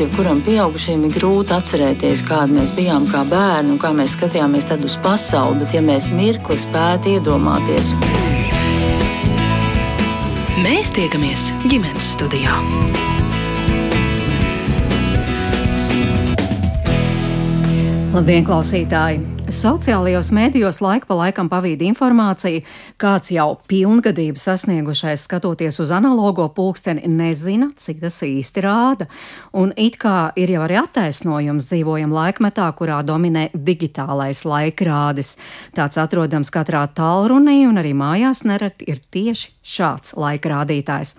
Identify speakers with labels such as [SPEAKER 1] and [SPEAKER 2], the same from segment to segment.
[SPEAKER 1] jebkuram pieaugušajam ir grūti atcerēties, kāda mēs bijām kā bērni un kā mēs skatījāmies tad uz pasauli, bet ja mēs mirkli spētu iedomāties.
[SPEAKER 2] Mēs tiekamies ģimenes studijā.
[SPEAKER 3] Labdien, klausītāji! Sociālajos mēdījos laika pa laikam pavīd informācija, kāds jau pilngadību sasniegušais skatoties uz analogo pulksteni nezina, cik tas īsti rāda. Un it kā ir jau arī attaisnojums dzīvojam laikmetā, kurā dominē digitālais laikrādis. Tāds atrodams katrā tālrunī un arī mājās nereti ir tieši šāds laikrādītājs.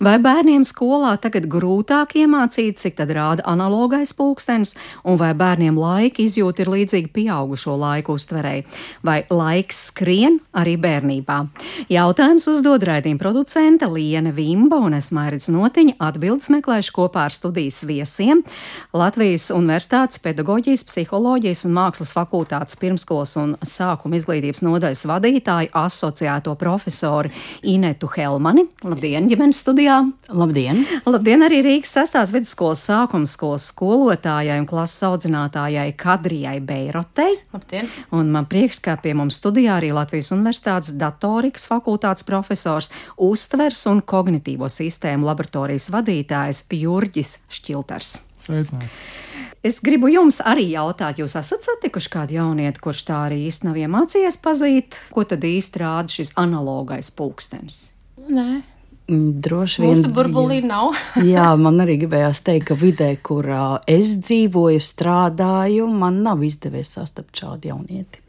[SPEAKER 3] Vai bērniem skolā tagad grūtāk iemācīt, cik tad rāda analogais pulkstenis, un vai bērniem laika izjūta ir līdzīga pieaugušo šo laiku uztverēji. Vai laiks skrien arī bērnībā? Jautājums uzdod raidījuma producente Liene Vimba un es Mairits Notiņa atbildes meklēšu kopā ar studijas viesiem Latvijas Universitātes pedagoģijas, psiholoģijas un mākslas fakultātes pirmskolas un sākuma izglītības nodaļas vadītāju asociēto profesoru Inetu Helmani. Labdien, ģimenes studijā!
[SPEAKER 4] Labdien!
[SPEAKER 3] Labdien arī Rīgas sestās vidusskolas sākuma skolas skolotājai un klases audzinātājai Kadrijai Beirotei.
[SPEAKER 5] Labdien!
[SPEAKER 3] Un man prieks, ka pie mums studijā arī Latvijas Universitātes datorikas fakultātes profesors, uztvers un kognitīvo sistēmu laboratorijas vadītājs Jurģis Šķilters.
[SPEAKER 6] Sveicināts!
[SPEAKER 3] Es gribu jums arī jautāt, jūs esat satikuši kādu jaunieti, kurš tā arī īsti nav iemācījies pazīt, ko tad īsti rāda šis analogais pulkstenis?
[SPEAKER 5] Nē.
[SPEAKER 4] Mm, droši vien.
[SPEAKER 5] Mūsu burbulī nav.
[SPEAKER 4] jā, man arī gribējās teikt, ka vidē, kurā es dzīvoju, strādāju, man nav izdevies sastapt šādu jaunieti.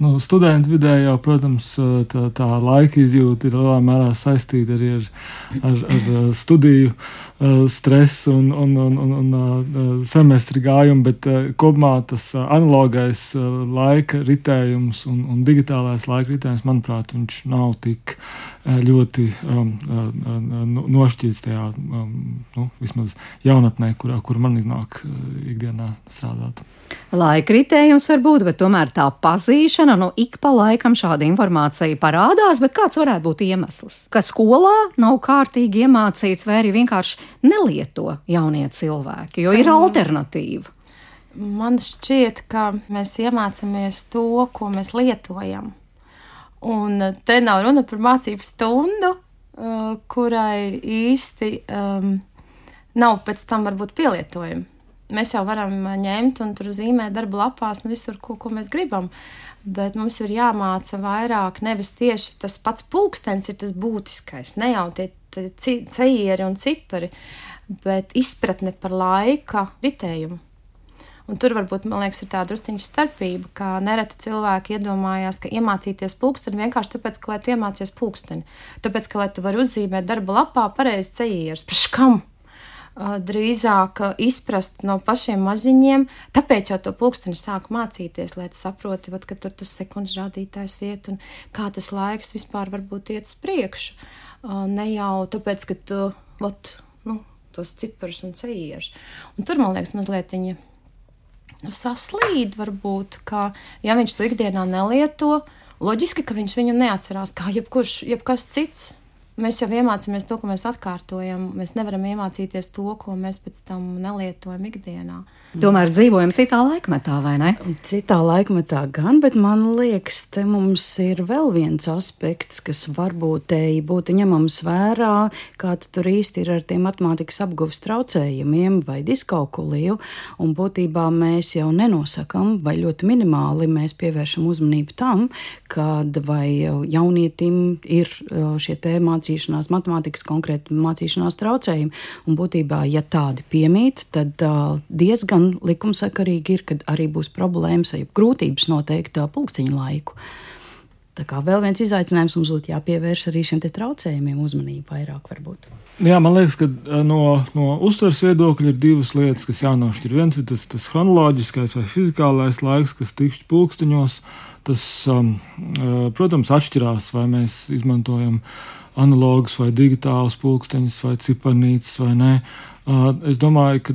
[SPEAKER 6] Nu, studentu vidē jau, protams, tā, tā laika izjūta ir lielā mērā saistīta arī ar, ar, ar studiju stresu un, un, un, un, un semestri gājumu, bet kopumā tas analogais laika ritējums un, un digitālais laika ritējums, manuprāt, viņš nav tik ļoti um, nošķīts tajā, um, nu, vismaz jaunatnē, kurā kur man iznāk ikdienā strādāt.
[SPEAKER 3] Laika ritējums var būt, bet tomēr tā pazīšana, nu, ik pa laikam šāda informācija parādās, bet kāds varētu būt iemesls? Ka skolā nav kārtīgi iemācīts, vai arī vienkārši nelieto jaunie cilvēki, jo ir alternatīva.
[SPEAKER 5] Man šķiet, ka mēs iemācāmies to, ko mēs lietojam. Un te nav runa par mācību stundu, uh, kurai īsti um, nav pēc tam varbūt pielietojama mēs jau varam ņemt un tur zīmēt darba lapās, nu visur, ko, ko mēs gribam. Bet mums ir jāmāca vairāk, nevis tieši tas pats pulkstenis ir tas būtiskais, ne jau tie ceļieri un cipari, bet izpratne par laika ritējumu. Un tur varbūt, man liekas, ir tā drusciņa starpība, ka nereti cilvēki iedomājās, ka iemācīties pulksteni vienkārši tāpēc, ka, lai tu iemācies pulksteni, tāpēc, ka, lai tu vari uzzīmēt darba lapā pareizi ceļierus, paškam, drīzāk izprast no pašiem maziņiem. Tāpēc jau to pulksteni sāk mācīties, lai tu saproti, vat, ka tur tas sekundžu rādītājs iet un kā tas laiks vispār varbūt iet uz priekšu. Ne jau tāpēc, ka tu vat, nu, tos ciparus un ceļierus. Un tur man liekas mazliet viņa nu, saslīd, varbūt, ka ja viņš to ikdienā nelieto, loģiski, ka viņš viņu neatcerās kā jebkurš, jebkas cits Mēs jau iemācāmies to, ko mēs atkārtojam. Mēs nevaram iemācīties to, ko mēs pēc tam nelietojam ikdienā.
[SPEAKER 3] Tomēr dzīvojam citā laikmetā, vai ne?
[SPEAKER 4] Citā laikmetā gan, bet man liekas, te mums ir vēl viens aspekts, kas varbūt te būtu ņemams vērā, kā tur īsti ir ar tiem matemātikas apgūves traucējumiem vai diskalkuliju. Un būtībā mēs jau nenosakam, vai ļoti minimāli mēs pievēršam uzmanību tam, kad vai jaunietim ir šie te mācīšanās, matemātikas konkrēti mācīšanās traucējumi. Un būtībā, ja tādi piemīt, tad diezgan gan likumsakarīgi ir, kad arī būs problēmas vai grūtības noteikt pulksteņa laiku. Tā kā vēl viens izaicinājums mums būtu jāpievērš arī šiem traucējumiem uzmanību vairāk. Varbūt.
[SPEAKER 6] Jā, man liekas, ka no, no uztveres viedokļa ir divas lietas, kas jānošķir. Viens ir tas, tas chronoloģiskais vai fizikālais laiks, kas tikšķi pulksteņos. Tas, um, protams, atšķirās, vai mēs izmantojam analogus vai digitālus pulksteņus vai ciparnīcas vai nē. Es domāju, ka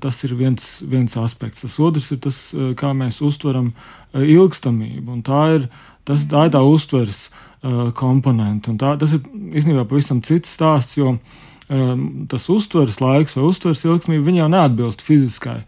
[SPEAKER 6] tas ir viens, viens aspekts. Tas otrs ir tas, kā mēs uztveram ilgstamību. Tā ir, tas, tā ir tā uztveres komponente. Tā, tas ir īstenībā pavisam cits stāsts, jo um, tas uztveres laiks vai uztveres ilgstamība, viņa jau neatbilst fiziskai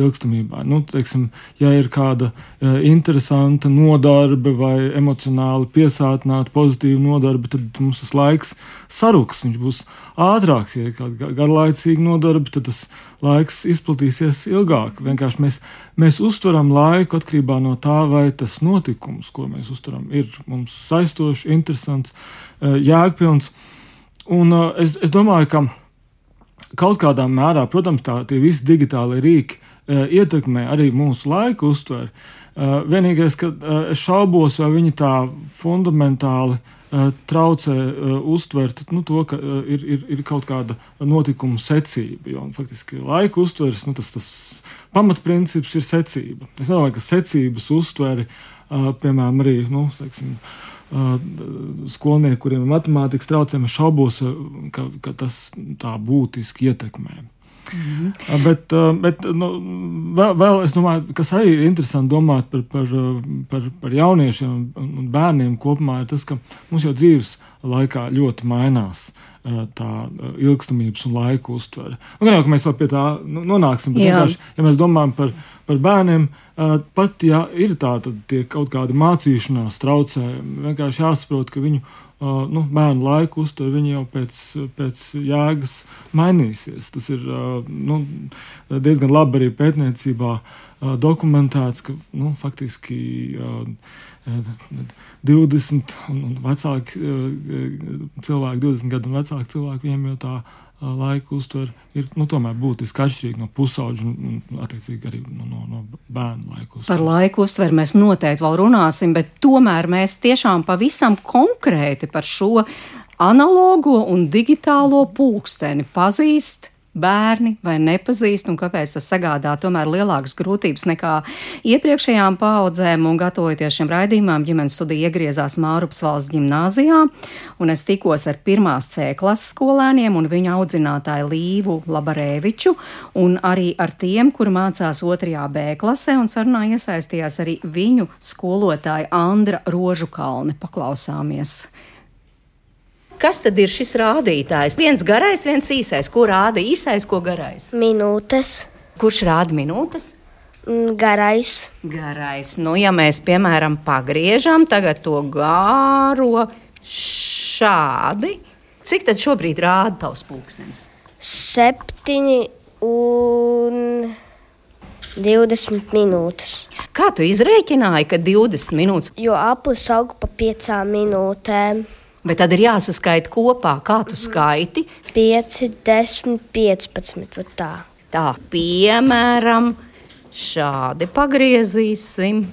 [SPEAKER 6] ilgstamībai. Nu, teiksim, ja ir kāda uh, interesanta nodarbe vai emocionāli piesātināta pozitīva nodarbe, tad mums tas laiks saruks, viņš būs ātrāks. Ja ir kāda garlaicīga nodarbe, tad tas laiks izplatīsies ilgāk. Vienkārši mēs, mēs uztveram laiku atkarībā no tā, vai tas notikums, ko mēs uztveram, ir mums saistošs, interesants, uh, jēgpilns. Un uh, es, es domāju, ka kaut kādā mērā, protams, tā, tie visi digitālie rīki uh, ietekmē arī mūsu laiku uztveri. Uh, vienīgais, ka uh, es šaubos, vai viņi tā fundamentāli uh, traucē uh, uztvert nu, to, ka uh, ir, ir, ir kaut kāda notikuma secība. Jo, faktiski laika uztveres, nu, tas, tas pamatprincips ir secība. Es nedomāju, ka secības uztveri, uh, piemēram, arī, nu, teiksim, uh, skolnieki, kuriem ir matemātikas traucējumi, šaubos, ka, ka tas tā būtiski ietekmē. Mm -hmm. Bet, bet nu, vēl, vēl es domāju, kas arī ir interesanti domāt par, par, par, par jauniešiem un bērniem kopumā, ir tas, ka mums jau dzīves laikā ļoti mainās tā ilgstamības un laika uztvere. Nu, gan jau, ka mēs vēl pie tā nu, nonāksim, bet vienkārši, ja mēs domājam par, par bērniem, pat ja ir tāda kaut kāda mācīšanās traucējumi, vienkārši jāsaprot, ka viņu nu, bērnu laiku uztver, viņi jau pēc, pēc jēgas mainīsies. Tas ir nu, diezgan labi arī pētniecībā dokumentēts, ka nu, faktiski 20 un vecāki cilvēki, 20 gadu un vecāki cilvēki, viņiem jau tā laika uztvere ir nu, tomēr būtiski atšķirīga no pusauģa un, un attiecīgi arī no, no, no bērnu laika uztveres.
[SPEAKER 3] Par laika uztveri mēs noteikti vēl runāsim, bet tomēr mēs tiešām pavisam konkrēti par šo analogo un digitālo pulksteni pazīst bērni vai nepazīst, un kāpēc tas sagādā tomēr lielākas grūtības nekā iepriekšējām paudzēm. Un gatavojoties šiem raidījumam, ģimenes studija iegriezās Mārupas valsts gimnāzijā, un es tikos ar pirmās C klases skolēniem un viņu audzinātāju Līvu Labarēviču, un arī ar tiem, kuri mācās otrajā B klasē, un sarunā iesaistījās arī viņu skolotāja Andra Rožukalne. Paklausāmies! Kas tad ir šis rādītājs? Viens garais, viens īsais. Ko rāda īsais, ko garais?
[SPEAKER 7] Minūtes.
[SPEAKER 3] Kurš rāda minūtes?
[SPEAKER 7] Mm, garais.
[SPEAKER 3] Garais. Nu, ja mēs, piemēram, pagriežam tagad to gāro šādi, cik tad šobrīd rāda tavs pulkstenis?
[SPEAKER 7] Septiņi un 20 minūtes.
[SPEAKER 3] Kā tu izrēķināji, ka 20 minūtes?
[SPEAKER 7] Jo aplis aug pa piecām minūtēm.
[SPEAKER 3] Bet tad ir jāsaskaita kopā, kā tu skaiti.
[SPEAKER 7] 5, 10, 15. Tā.
[SPEAKER 3] tā, piemēram, šādi pagriezīsim.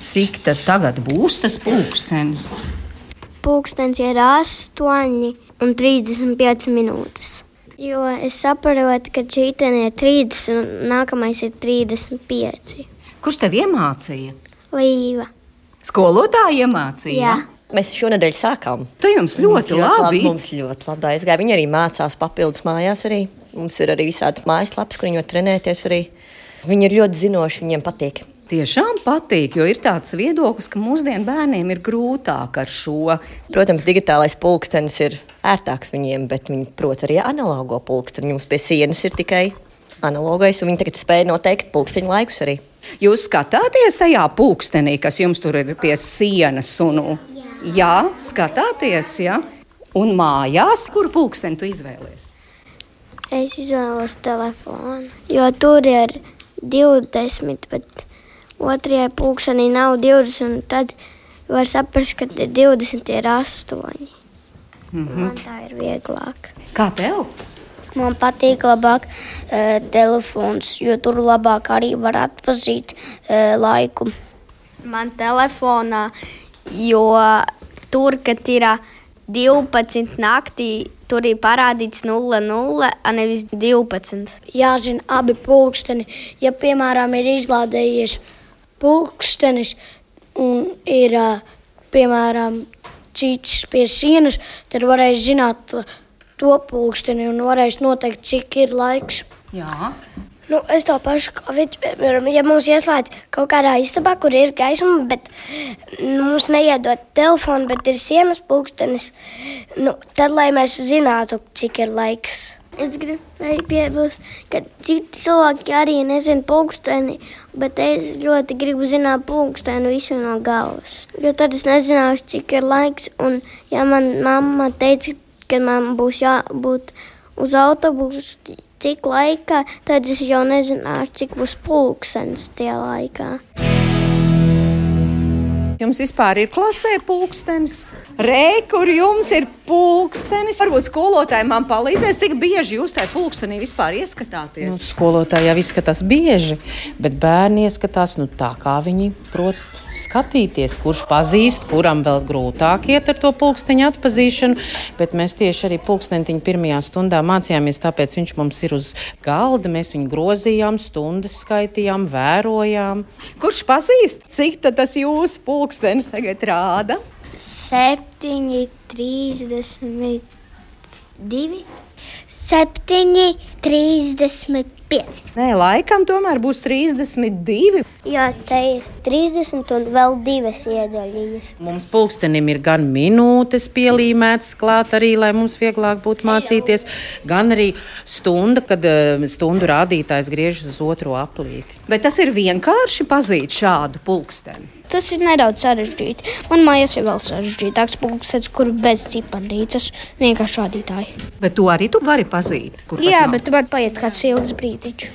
[SPEAKER 3] Cik tad tagad būs tas pulkstenis?
[SPEAKER 7] Pulkstenis ir 8 un 35 minūtes. Jo es saprotu, ka šī ir 30 un nākamais ir 35.
[SPEAKER 3] Kurš tev iemācīja?
[SPEAKER 7] Līva.
[SPEAKER 3] Skolotāja iemācīja?
[SPEAKER 7] Jā.
[SPEAKER 8] Mēs šonadēļ sākām.
[SPEAKER 3] Tu jums ļoti,
[SPEAKER 8] mums
[SPEAKER 3] ļoti labi. labi.
[SPEAKER 8] Mums ļoti labi aizgāja. Viņi arī mācās papildus mājās. Arī. Mums ir arī visādi mājaslapas, kur viņi var trenēties. Arī. Viņi ir ļoti zinoši, viņiem patīk.
[SPEAKER 3] Tiešām patīk, jo ir tāds viedoklis, ka mūsdienu bērniem ir grūtāk ar šo.
[SPEAKER 8] Protams, digitālais pulkstenis ir ērtāks viņiem, bet viņi prot arī analogo pulksteni. Mums pie sienas ir tikai analogais, un viņi tagad spēja noteikt pulksteņu laikus arī.
[SPEAKER 3] Jūs skatāties tajā pulkstenī, kas jums tur ir pie sienas, un Jā, skatāties, jā. Un mājās, kuru pulksteni tu izvēlējies?
[SPEAKER 7] Es izvēlos telefonu, jo tur ir 20, bet otrajai pulkstenī nav 20. Tad var saprast, ka 20 ir 8. Mm -hmm. Man tā ir vieglāk.
[SPEAKER 3] Kā tev?
[SPEAKER 7] Man patīk labāk e, telefons, jo tur labāk arī var atpazīt e, laiku. Man telefonā jo tur, kad ir 12 naktī, tur ir parādīts 0,0, nevis 12.
[SPEAKER 9] Jāzina abi pulksteni. Ja, piemēram, ir izlādējies pulkstenis un ir, piemēram, cits pie sienas, tad varēs zināt to pulksteni un varēs noteikt, cik ir laiks.
[SPEAKER 3] Jā.
[SPEAKER 7] Nu, es to pašu Covid, piemēram, ja mums ieslēdz kaut kādā istabā, kur ir gaisma, bet nu, mums neiedod telefonu, bet ir sienas pulkstenis, nu, tad, lai mēs zinātu, cik ir laiks. Es gribēju piebilst, ka citi cilvēki arī nezina pulksteni, bet es ļoti gribu zināt pulksteni visu no galvas. Jo tad es nezināšu, cik ir laiks, un ja man mamma teica, ka man būs jābūt uz autobusu cik laika, tad es jau nezināšu, cik būs pulkstenis tajā laikā.
[SPEAKER 3] Jums vispār ir klasē pulkstenis, reizē, kur jums ir pulkstenis. Varbūt skolotāji man palīdzēs, cik bieži jūs tajā pulkstenī vispār ieskatāties.
[SPEAKER 10] Nu, skolotāji jau izskatās bieži, bet bērni ieskatās nu, tā, kā viņi prot skatīties, kurš pazīst, kuram vēl grūtāk iet ar to pulksteņa atpazīšanu. Bet mēs tieši arī pulkstentiņu pirmajā stundā mācījāmies, tāpēc viņš mums ir uz galda. Mēs viņu grozījām, stundas skaitījām, vērojām.
[SPEAKER 3] Kurš pazīst, cik tas jūsu pulkstenis tagad rāda?
[SPEAKER 7] 7, 32, 7, 35.
[SPEAKER 3] Nē, laikam tomēr būs 32.
[SPEAKER 7] Jā, te ir 30 un vēl divas iedaļiņas.
[SPEAKER 10] Mums pulkstenim ir gan minūtes pielīmētas klāt arī, lai mums vieglāk būtu mācīties, gan arī stunda, kad uh, stundu rādītājs griežas uz otro aplīti.
[SPEAKER 3] Bet tas ir vienkārši pazīt šādu pulksteni.
[SPEAKER 7] Tas ir nedaudz sarežģīti. Man mājās ir vēl sarežģītāks pulkstenis, kur bez ciparnīcas vienkārši rādītāji.
[SPEAKER 3] Bet to arī tu vari pazīt.
[SPEAKER 7] Jā, bet var paiet kāds ilgs brīdiņš.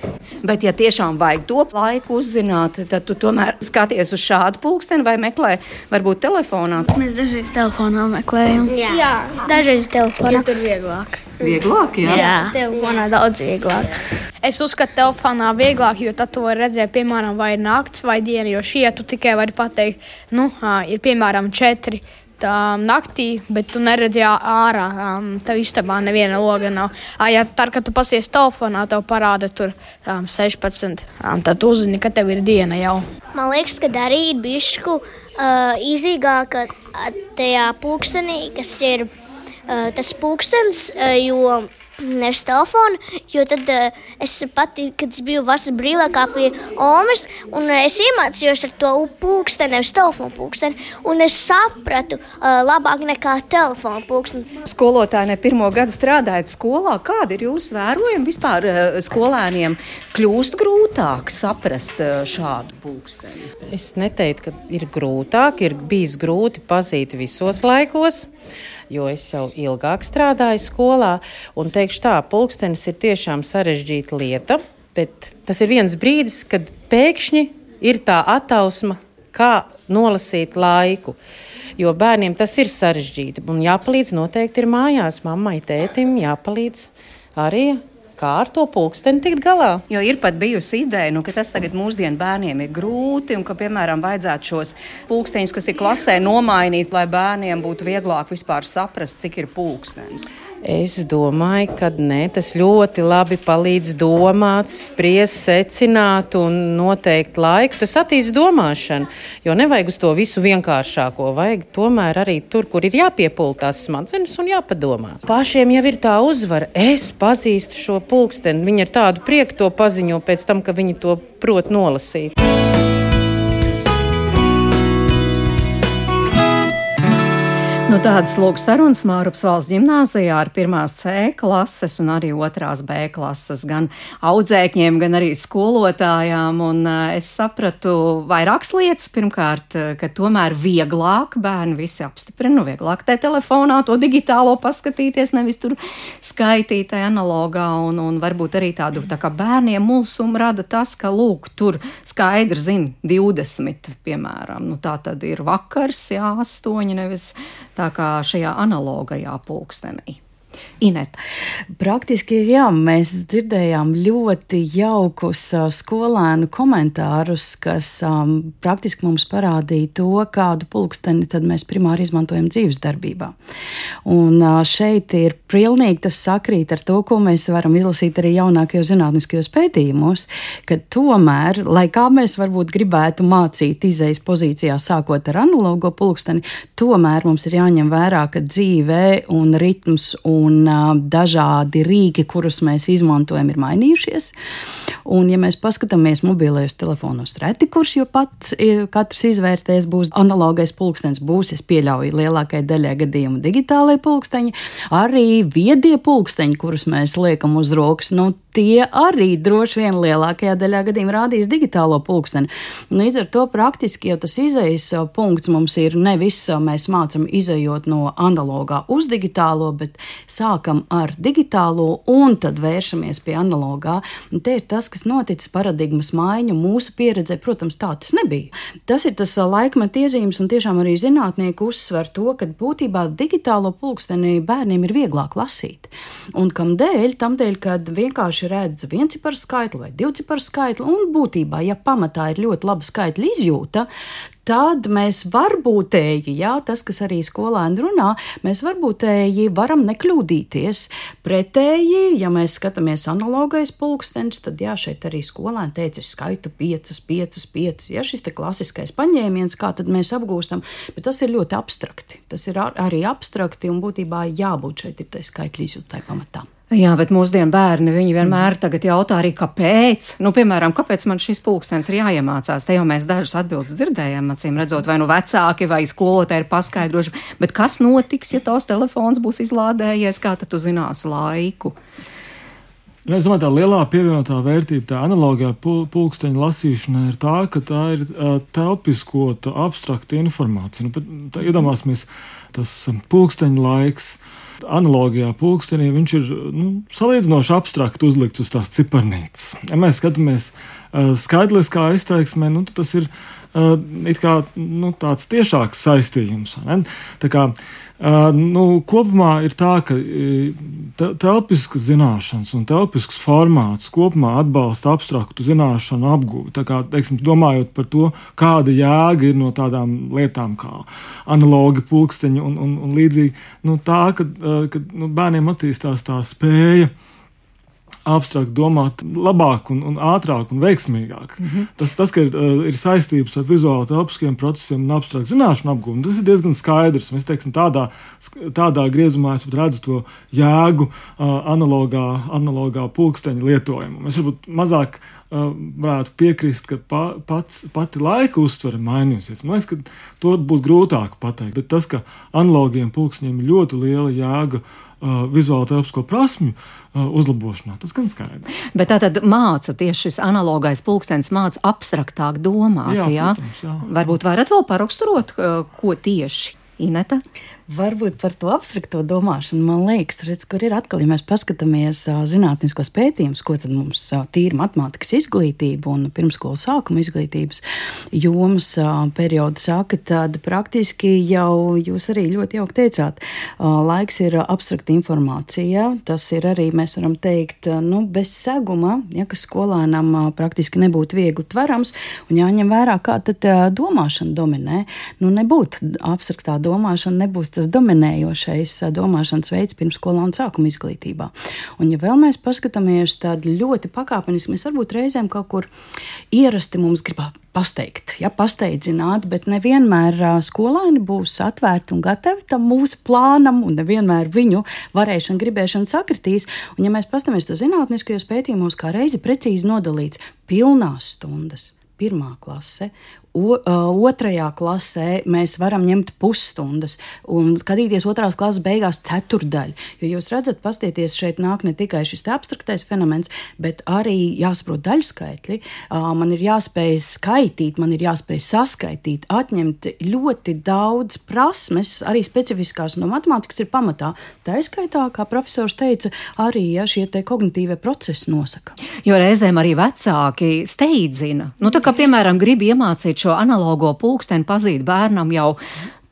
[SPEAKER 3] Bet, ja tiešām vajag to laiku uzzināt, tad tu tomēr skaties uz šādu pulksteni vai meklē, varbūt telefonā.
[SPEAKER 7] Mēs dažreiz telefonā meklējam. Jā, jā dažreiz telefonā.
[SPEAKER 11] Jo tur vieglāk.
[SPEAKER 3] Vieglāk, jā.
[SPEAKER 7] jā. Telefonā daudz vieglāk.
[SPEAKER 11] Es uzskatu, telefonā vieglāk, jo tad tu vari redzēt, piemēram, vai ir naktis vai diena. Jo šie tu tikai vari pateikt, nu, ir piemēram četri. Tā, naktī, bet tu neredzi ārā. Um, tev istabā neviena loga nav. Uh, ja tā, kad tu pasies telefonā, tev parāda tur um, 16. Um, tad tu uzzini, ka tev ir diena jau.
[SPEAKER 7] Man liekas, ka arī ir bijusi uh, izīgāka tajā pulkstenī, kas ir uh, tas pulkstenis, uh, jo nevis telefonu, jo tad uh, es pati, kad es biju vasaras brīvākā pie Omas, un uh, es iemācījos ar to pulksteni, nevis telefonu pulksteni, un es sapratu uh, labāk nekā telefonu pulksteni.
[SPEAKER 3] Skolotāji ne pirmo gadu strādājat skolā, kādi ir jūsu vērojumi vispār uh, skolēniem kļūst grūtāk saprast uh, šādu pulksteni?
[SPEAKER 10] Es neteiktu, ka ir grūtāk, ir bijis grūti pazīt visos laikos jo es jau ilgāk strādāju skolā. Un teikšu tā, pulkstenis ir tiešām sarežģīta lieta, bet tas ir viens brīdis, kad pēkšņi ir tā attausma, kā nolasīt laiku. Jo bērniem tas ir sarežģīti. Un jāpalīdz noteikti ir mājās, mammai, tētim, jāpalīdz arī kā ar to pulksteni tikt galā.
[SPEAKER 3] Jo ir pat bijusi ideja, nu, ka tas tagad mūsdienu bērniem ir grūti un ka, piemēram, vajadzētu šos pulksteņus, kas ir klasē, nomainīt, lai bērniem būtu vieglāk vispār saprast, cik ir pulkstenis.
[SPEAKER 10] Es domāju, ka nē, tas ļoti labi palīdz domāt, spriest, secināt un noteikt laiku. Tas attīstīs domāšanu, jo nevajag uz to visu vienkāršāko. Vajag tomēr arī tur, kur ir jāpiepūltās smadzenes un jāpadomā. Pašiem jau ir tā uzvara. Es pazīstu šo pulksteni. Viņi ar tādu prieku to paziņo pēc tam, ka viņi to prot nolasīt.
[SPEAKER 3] Nu, tādas lūk sarunas Mārupas valsts ģimnāzijā ar pirmās C klases un arī otrās B klases, gan audzēkņiem, gan arī skolotājām. Un uh, es sapratu vairākas lietas. Pirmkārt, ka tomēr vieglāk bērni visi apstiprina, nu vieglāk te telefonā to digitālo paskatīties, nevis tur skaitīt analogā. Un, un varbūt arī tādu tā kā bērniem mulsumu rada tas, ka lūk, tur skaidri zina 20, piemēram. Nu, tā tad ir vakars, jā, 8, nevis tā kā šajā analogajā pulkstenī.
[SPEAKER 4] Inet. Praktiski jā, mēs dzirdējām ļoti jaukus skolēnu komentārus, kas um, praktiski mums parādīja to, kādu pulksteni tad mēs primāri izmantojam dzīves darbībā. Un uh, šeit ir pilnīgi tas sakrīt ar to, ko mēs varam izlasīt arī jaunākajos zinātniskajos pētījumos, ka tomēr, lai kā mēs varbūt gribētu mācīt izejas pozīcijā sākot ar analogo pulksteni, tomēr mums ir jāņem vērā, ka dzīvē un ritms un un dažādi rīki, kurus mēs izmantojam, ir mainījušies. Un, ja mēs paskatāmies mobilajos telefonos, reti kurš jau pats katrs izvērtēs, būs analogais pulkstenis, būs, es pieļauju, lielākajai daļai gadījumu digitālai pulksteņi, arī viedie pulksteņi, kurus mēs liekam uz rokas. Nu, tie arī droši vien lielākajā daļā gadījumā rādīs digitālo pulksteni. Līdz ar to praktiski jau tas izējas punkts mums ir nevis mēs mācām izējot no analogā uz digitālo, bet sākam ar digitālo un tad vēršamies pie analogā. Un te ir tas, kas noticis, paradigmas maiņa mūsu pieredzē, protams, tā tas nebija. Tas ir tas laikmeta iezīmes, un tiešām arī zinātnieki uzsver to, ka būtībā digitālo pulksteni bērniem ir vieglāk lasīt. Un kam dēļ? Tam dēļ, ka vienkārši redz vienciparu skaitli vai divciparu skaitli, un būtībā, ja pamatā ir ļoti laba skaitļa izjūta, tad mēs varbūtēji, jā, tas, kas arī skolēni runā, mēs varbūtēji varam nekļūdīties. Pretēji, ja mēs skatāmies analogais pulkstenis, tad jā, šeit arī skolēni teica, skaitu 5, 5, 5. Ja šis te klasiskais paņēmiens, kā tad mēs apgūstam, bet tas ir ļoti abstrakti. Tas ir ar, arī abstrakti un būtībā jābūt šeit ir tai skaitļu izjūtai pamatā.
[SPEAKER 3] Jā, bet mūsdienu bērni vienmēr jautā arī, kāpēc. Nu, piemēram, kāpēc man šis pulkstenis ir jāiemācās? Te jau mēs dažus atbildus dzirdējām, acīm redzot, vai nu vecāki vai skolotāji ir paskaidrojuši. Bet kas notiks, ja tavs telefons būs izlādējies, kā tad tu zināsi laiku?
[SPEAKER 6] Nu, es domāju, tā lielā pievienotā vērtība, tā analogā pulksteņa lasīšana ir tā, ka tā ir uh, telpiskota, abstrakta informācija. Nu, tā, iedomāsimies, tas pulksteņa laiks analogijā pulkstenī viņš ir nu, salīdzinoši abstrakt uzlikts uz tās ciparnītes. Ja mēs skatāmies uh, skaidriskā izteiksmē, nu, tas ir kā, nu, tāds tiešāks saistījums. Kā, Uh, nu, kopumā ir tā, ka te, telpiskas zināšanas un telpisks formāts kopumā atbalsta abstraktu zināšanu apgūvi. Kā, teiksim, domājot par to, kāda jēga ir no tādām lietām kā analogi, pulksteņi un, un, un līdzīgi, nu, tā, ka, ka nu, bērniem attīstās tā spēja abstrakt domāt labāk, un, un ātrāk un veiksmīgāk. Mm -hmm. tas, tas, ka ir, uh, ir saistības ar vizuāli telpiskiem procesiem un abstraktu zināšanu apgūšanu, tas ir diezgan skaidrs. Mēs teiksim, tādā, tādā griezumā es redzu to jēgu uh, analogā, analogā pulksteņa lietojumu. Mēs varbūt mazāk uh, varētu piekrist, ka pa, pats, pati laika uztvere mainījusies. Man liekas, ka to būtu grūtāk pateikt. Bet tas, ka analogiem pulksteņiem ir ļoti liela jēga vizuālo telpisko prasmju uzlabošanā. Tas gan skaidrs.
[SPEAKER 3] Bet tā tad māca tieši šis analogais pulkstenis, māca abstraktāk domāt. Jā, jā? Protams, jā. Varbūt varat vēl paraksturot, ko tieši Ineta?
[SPEAKER 4] Varbūt par to abstrakto domāšanu, man liekas, redz, kur ir atkal, ja mēs paskatāmies zinātniskos pētījumus, ko tad mums tīra matemātikas izglītība un pirmskolas sākuma izglītības jomas perioda saka, tad praktiski jau jūs arī ļoti jauki teicāt, laiks ir abstrakta informācija. Tas ir arī, mēs varam teikt, nu, bez seguma, ja kas skolēnam praktiski nebūtu viegli tverams un jāņem vērā, kā tad domāšana dominē. Nu, nebūtu abstraktā domāšana, nebūs tas dominējošais domāšanas veids pirmsskolā un sākuma izglītībā. Un, ja vēl mēs paskatāmies tādu ļoti pakāpeniski, mēs varbūt reizēm kaut kur ierasti mums gribētu pasteigt, ja pasteidzināt, bet nevienmēr skolēni būs atvērti un gatavi tam mūsu plānam, un nevienmēr viņu varēšana, gribēšana sakritīs. Un, ja mēs paskatāmies to zinātniskajos pētījumos, kā reizi precīzi nodalīts pilnās stundas pirmā klase O, otrajā klasē mēs varam ņemt pusstundas un skatīties otrās klases beigās ceturdaļu. Jo jūs redzat, pastieties, šeit nāk ne tikai šis abstraktais fenomens, bet arī jāsaprot daļskaitļi. Man ir jāspēj skaitīt, man ir jāspēj saskaitīt, atņemt ļoti daudz prasmes, arī specifiskās no matemātikas ir pamatā. Tā izskaitā, kā profesors teica, arī ja, šie kognitīvie procesi nosaka.
[SPEAKER 3] Jo reizēm arī vecāki steidzina. Nu, tā kā, piemēram, grib iemācīt šo šo analogo pulksteni pazīt bērnam jau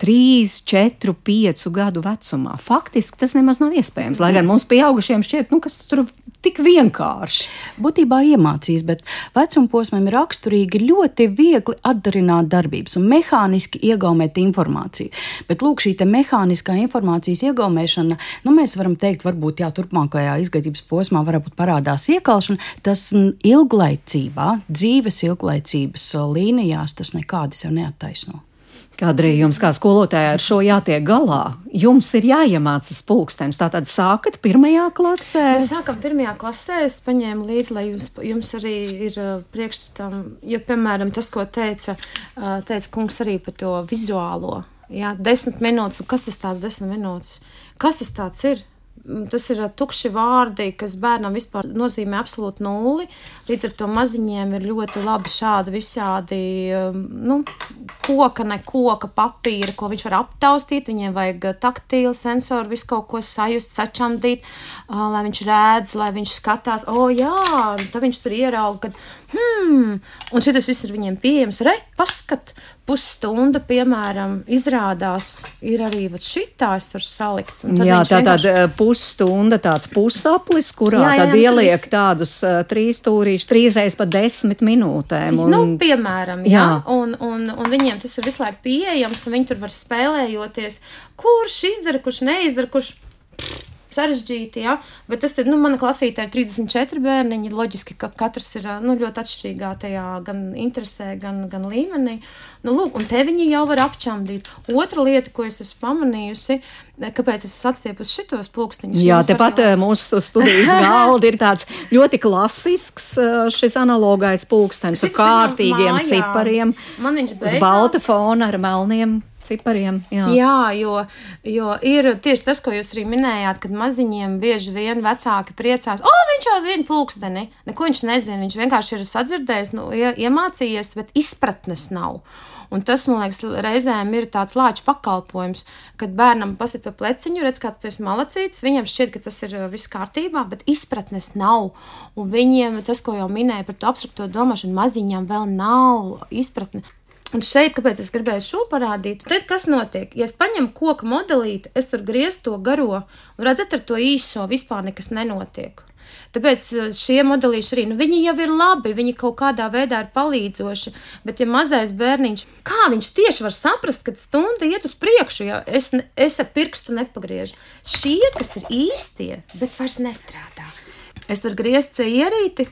[SPEAKER 3] 3, 4, 5 gadu vecumā. Faktiski tas nemaz nav iespējams. Lai gan mums, pieaugušiem, šķiet, nu, kas tur tik vienkārši.
[SPEAKER 4] Būtībā iemācīs, bet vecuma posmam ir raksturīgi ļoti viegli atdarināt darbības un mehāniski iegaumēt informāciju. Bet lūk, šī mehāniskā informācijas iegaumēšana, nu, mēs varam teikt, varbūt jā, turpmākajā izglītības posmā varbūt parādās iekalšana. Tas ilglaicībā, dzīves ilglaicības līnijās, tas nekādi sev neattaisno.
[SPEAKER 3] Kādreiz jums, kā skolotājai, ar šo jātiek galā? Jums ir jāiemācās pulkstenis. Tātad sākat pirmajā klasē?
[SPEAKER 5] Mēs sākam pirmajā klasē. Es paņēmu līdzi, lai jums, jums arī ir uh, priekšstatam, jo, piemēram, tas, ko teica, uh, teica kungs arī par to vizuālo. Jā, desmit minūtes, un kas tas tās desmit minūtes? Kas tas tāds ir? Tas ir tukši vārdi, kas bērnam vispār nozīmē absolūti nulli. Līdz ar to maziņiem ir ļoti labi šādi visādi nu, koka, ne koka papīra, ko viņš var aptaustīt. Viņiem vajag taktīlu sensoru, visu kaut ko sajust, sačamdīt, lai viņš redz, lai viņš skatās, o oh, jā, tad viņš tur ierauga, kad hmm, un šis viss ir viņiem pieejams. Re, paskat, pusstunda, piemēram, izrādās, ir arī šitās var salikt.
[SPEAKER 3] Jā, tā vienkārši... tāda pusstunda, tāds pusaplis, kurā jā, jā, tad ieliek vis... tādus uh, trīs stūrīšus, trīsreiz pa desmit minūtēm.
[SPEAKER 5] Un... Nu, piemēram, jā, jā. Un, un, un viņiem tas ir visu laiku pieejams, un viņi tur var spēlējoties, kurš izdara, kurš neizdara, kurš sarežģīti, ja? bet tas ir, nu, mana klasītē ir 34 bērniņi, loģiski, ka katrs ir, nu, ļoti atšķirīgā tajā gan interesē, gan, gan līmenī. Nu, lūk, un te viņi jau var apčamdīt. Otra lieta, ko es esmu pamanījusi, kāpēc es atstiepu uz šitos plūkstiņus.
[SPEAKER 3] Jā, tepat eh, mūsu studijas galda ir tāds ļoti klasisks eh, šis analogais plūkstenis ar kārtīgiem cipariem. Man viņš. Uz balta fona ar melniem cipariem. Jā,
[SPEAKER 5] jā jo, jo ir tieši tas, ko jūs arī minējāt, kad maziņiem bieži vien vecāki priecās, o, viņš jau zina pulksteni. Neko viņš nezina, viņš vienkārši ir sadzirdējis, nu, iemācījies, bet izpratnes nav. Un tas, man liekas, reizēm ir tāds lāču pakalpojums, kad bērnam pasit pa pleciņu, redz, kā tas ir malacīts, viņam šķiet, ka tas ir uh, viss kārtībā, bet izpratnes nav. Un viņiem tas, ko jau minēja par to abstrakto domāšanu, maziņām vēl nav izpratne. Un šeit, kāpēc es gribēju šo parādīt, tad kas notiek? Ja es paņemu koku modelīti, es tur griezu to garo, un redzat, ar to īso vispār nekas nenotiek. Tāpēc eh, šie modelīši arī, nu, viņi jau ir labi, viņi kaut kādā veidā ir palīdzoši, bet ja mazais bērniņš, kā viņš tieši var saprast, kad stunda iet uz priekšu, ja es, es ar pirkstu nepagriežu. Šie, kas ir īstie, bet vairs nestrādā. Es varu griezt ierīti,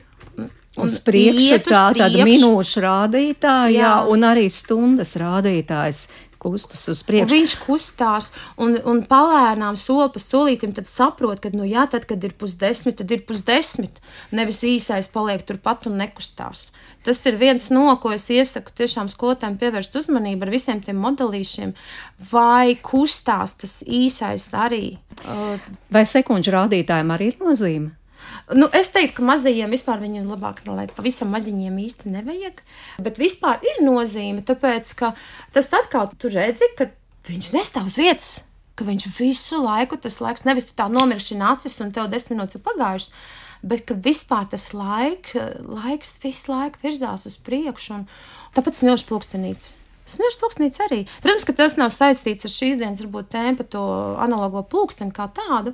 [SPEAKER 3] Uz priekšu tā tāda minūšu rādītāja, jā. un arī stundas rādītājs kustas uz priekšu.
[SPEAKER 5] Un viņš kustās un, un palēnām soli pa solītim, tad saprot, ka, nu jā, tad, kad ir pusdesmit, tad ir pusdesmit. Nevis īsais paliek turpat un nekustās. Tas ir viens no, ko es iesaku tiešām skolotājiem pievērst uzmanību ar visiem tiem modelīšiem, vai kustās tas īsais arī.
[SPEAKER 3] Vai sekundžu rādītājiem arī ir nozīme?
[SPEAKER 5] Nu, es teiktu, ka mazajiem vispār viņu labāk, nu, lai pavisam maziņiem īsti nevajag. Bet vispār ir nozīme, tāpēc, ka tas atkal tur redzi, ka viņš nestāv uz vietas. Ka viņš visu laiku, tas laiks, nevis tā nomirkšķina acis un tev desmit minūtes ir pagājušas, bet ka vispār tas laik, laiks visu laiku virzās uz priekšu. Tāpēc smilšu plūkstenīts. Smilšu plūkstenīts arī. Protams, ka tas nav saistīts ar šīs dienas, varbūt tēmu to analogo plūksteni kā tādu,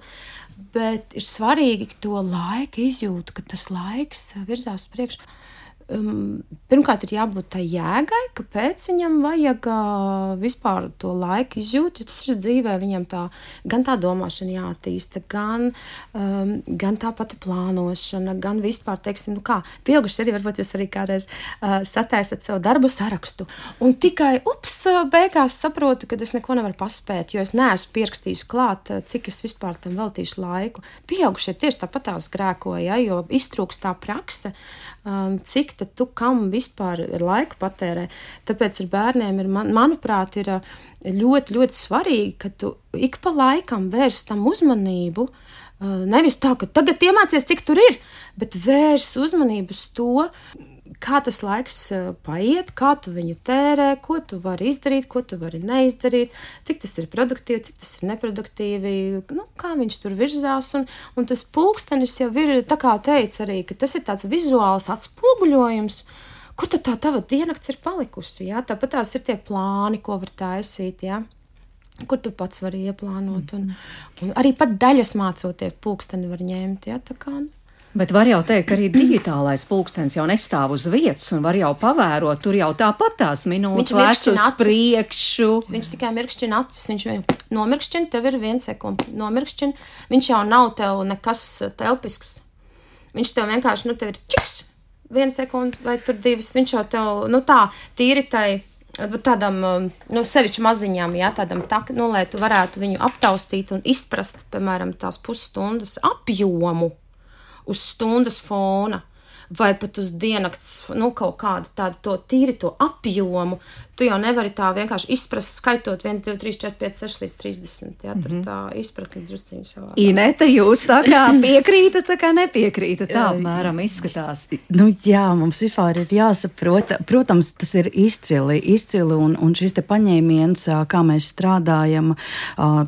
[SPEAKER 5] bet ir svarīgi to laiku izjūt, ka tas laiks virzās uz priekšu um, pirmkārt ir jābūt tai jēgai, kāpēc viņam vajag uh, vispār to laiku izjūt, jo tas ir dzīvē viņam tā, gan tā domāšana jāattīsta, gan, um, gan tā pati plānošana, gan vispār, teiksim, nu kā, pieauguši arī varbūt jūs arī kādreiz uh, sataisat savu darbu sarakstu, un tikai, ups, beigās saprotu, ka es neko nevaru paspēt, jo es neesmu pierakstījis klāt, cik es vispār tam veltīšu laiku. Pieaugušie tieši tāpat tās grēkoja, ja, jo iztrūkst tā praksa, um, cik tu kam vispār laiku patērē. Tāpēc ar bērniem ir, man, manuprāt, ir uh, ļoti, ļoti svarīgi, ka tu ik pa laikam vērst tam uzmanību. Uh, nevis tā, ka tagad iemācies, cik tur ir, bet vērs uzmanību uz to, kā tas laiks eh, paiet, kā tu viņu tērē, ko tu vari izdarīt, ko tu vari neizdarīt, cik tas ir produktīvi, cik tas ir neproduktīvi, nu, kā viņš tur virzās. Un, un tas pulkstenis jau ir, tā kā teica arī, ka tas ir tāds vizuāls atspoguļojums. Kur tad tā tava diennakts ir palikusi? Jā? Tāpat tās ir tie plāni, ko var taisīt. Jā? Kur tu pats vari ieplānot. Un, un arī pat daļas mācoties, pulksteni var ņemt. Jā? Tā kā, nu,
[SPEAKER 3] Bet var jau teikt, ka arī digitālais pulkstenis jau nestāv uz vietas un var jau pavērot. Tur jau tāpat tās minūtes lēš uz priekšu.
[SPEAKER 5] Viņš tikai mirkšķina acis, viņš jau nomirkšķina, tev ir viena sekunde. Nomirkšķina, viņš jau nav tev nekas telpisks. Viņš tev vienkārši, nu, tev ir čiks, viena sekunde vai tur divas. Viņš jau tev, nu tā, tīri tai tādam, nu, sevišķi maziņām, jā, tādam tak, nu, lai tu varētu viņu aptaustīt un izprast, piemēram, tās pusstundas apjomu uz stundas fona vai pat uz diennakts, nu, kaut kādu tādu to tīri to apjomu, tu jau nevari tā vienkārši izprast, skaitot 1, 2, 3, 4, 5, 6 līdz 30. Jā, tur mm -hmm. tā izpratne drusciņi savā.
[SPEAKER 3] Inete, jūs tā kā piekrītat, tā kā nepiekrītat, tā apmēram izskatās.
[SPEAKER 4] Nu, jā, mums vispār ir jāsaprot, protams, tas ir izcili, izcili un, un šis te paņēmiens, kā mēs strādājam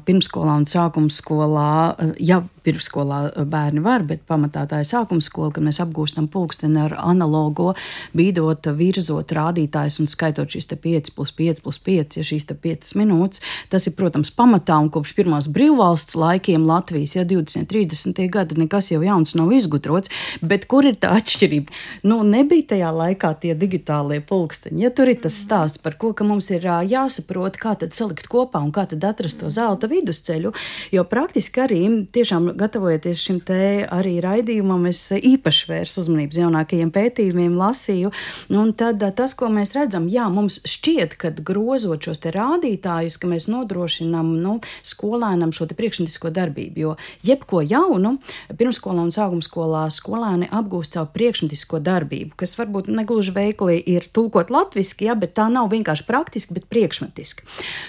[SPEAKER 4] pirmskolā un sākumskolā, ja pirmsskolā bērni var, bet pamatā tā ir sākuma skola, kad mēs apgūstam pulksteni ar analogo, bīdot, virzot rādītājus un skaitot šīs te 5 5 plus 5 plus 5, ja šīs 5 minūtes. Tas ir, protams, pamatā un kopš pirmās brīvvalsts laikiem Latvijas, ja 20, 30 gadi nekas jau jauns nav izgudrots, bet kur ir tā atšķirība? Nu, nebija tajā laikā tie digitālie pulksteņi. Ja tur ir tas stāsts par ko, ka mums ir jāsaprot, kā tad salikt kopā un kā tad atrast to zelta vidusceļu, jo praktiski arī tiešām gatavojoties šim te arī raidījumam, es īpaši vērsu uzmanības jaunākajiem pētījumiem, lasīju, nu, un tad tas, ko mēs redzam, jā, mums šķiet, šķiet, ka grozot šos rādītājus, ka mēs nodrošinām nu, skolēnam šo priekšniecisko darbību. Jo jebko jaunu pirmsskolā un sākuma skolā skolēni apgūst savu priekšniecisko darbību, kas varbūt negluži veikli ir tulkot latviešu, ja, bet tā nav vienkārši praktiski, bet priekšmetiski.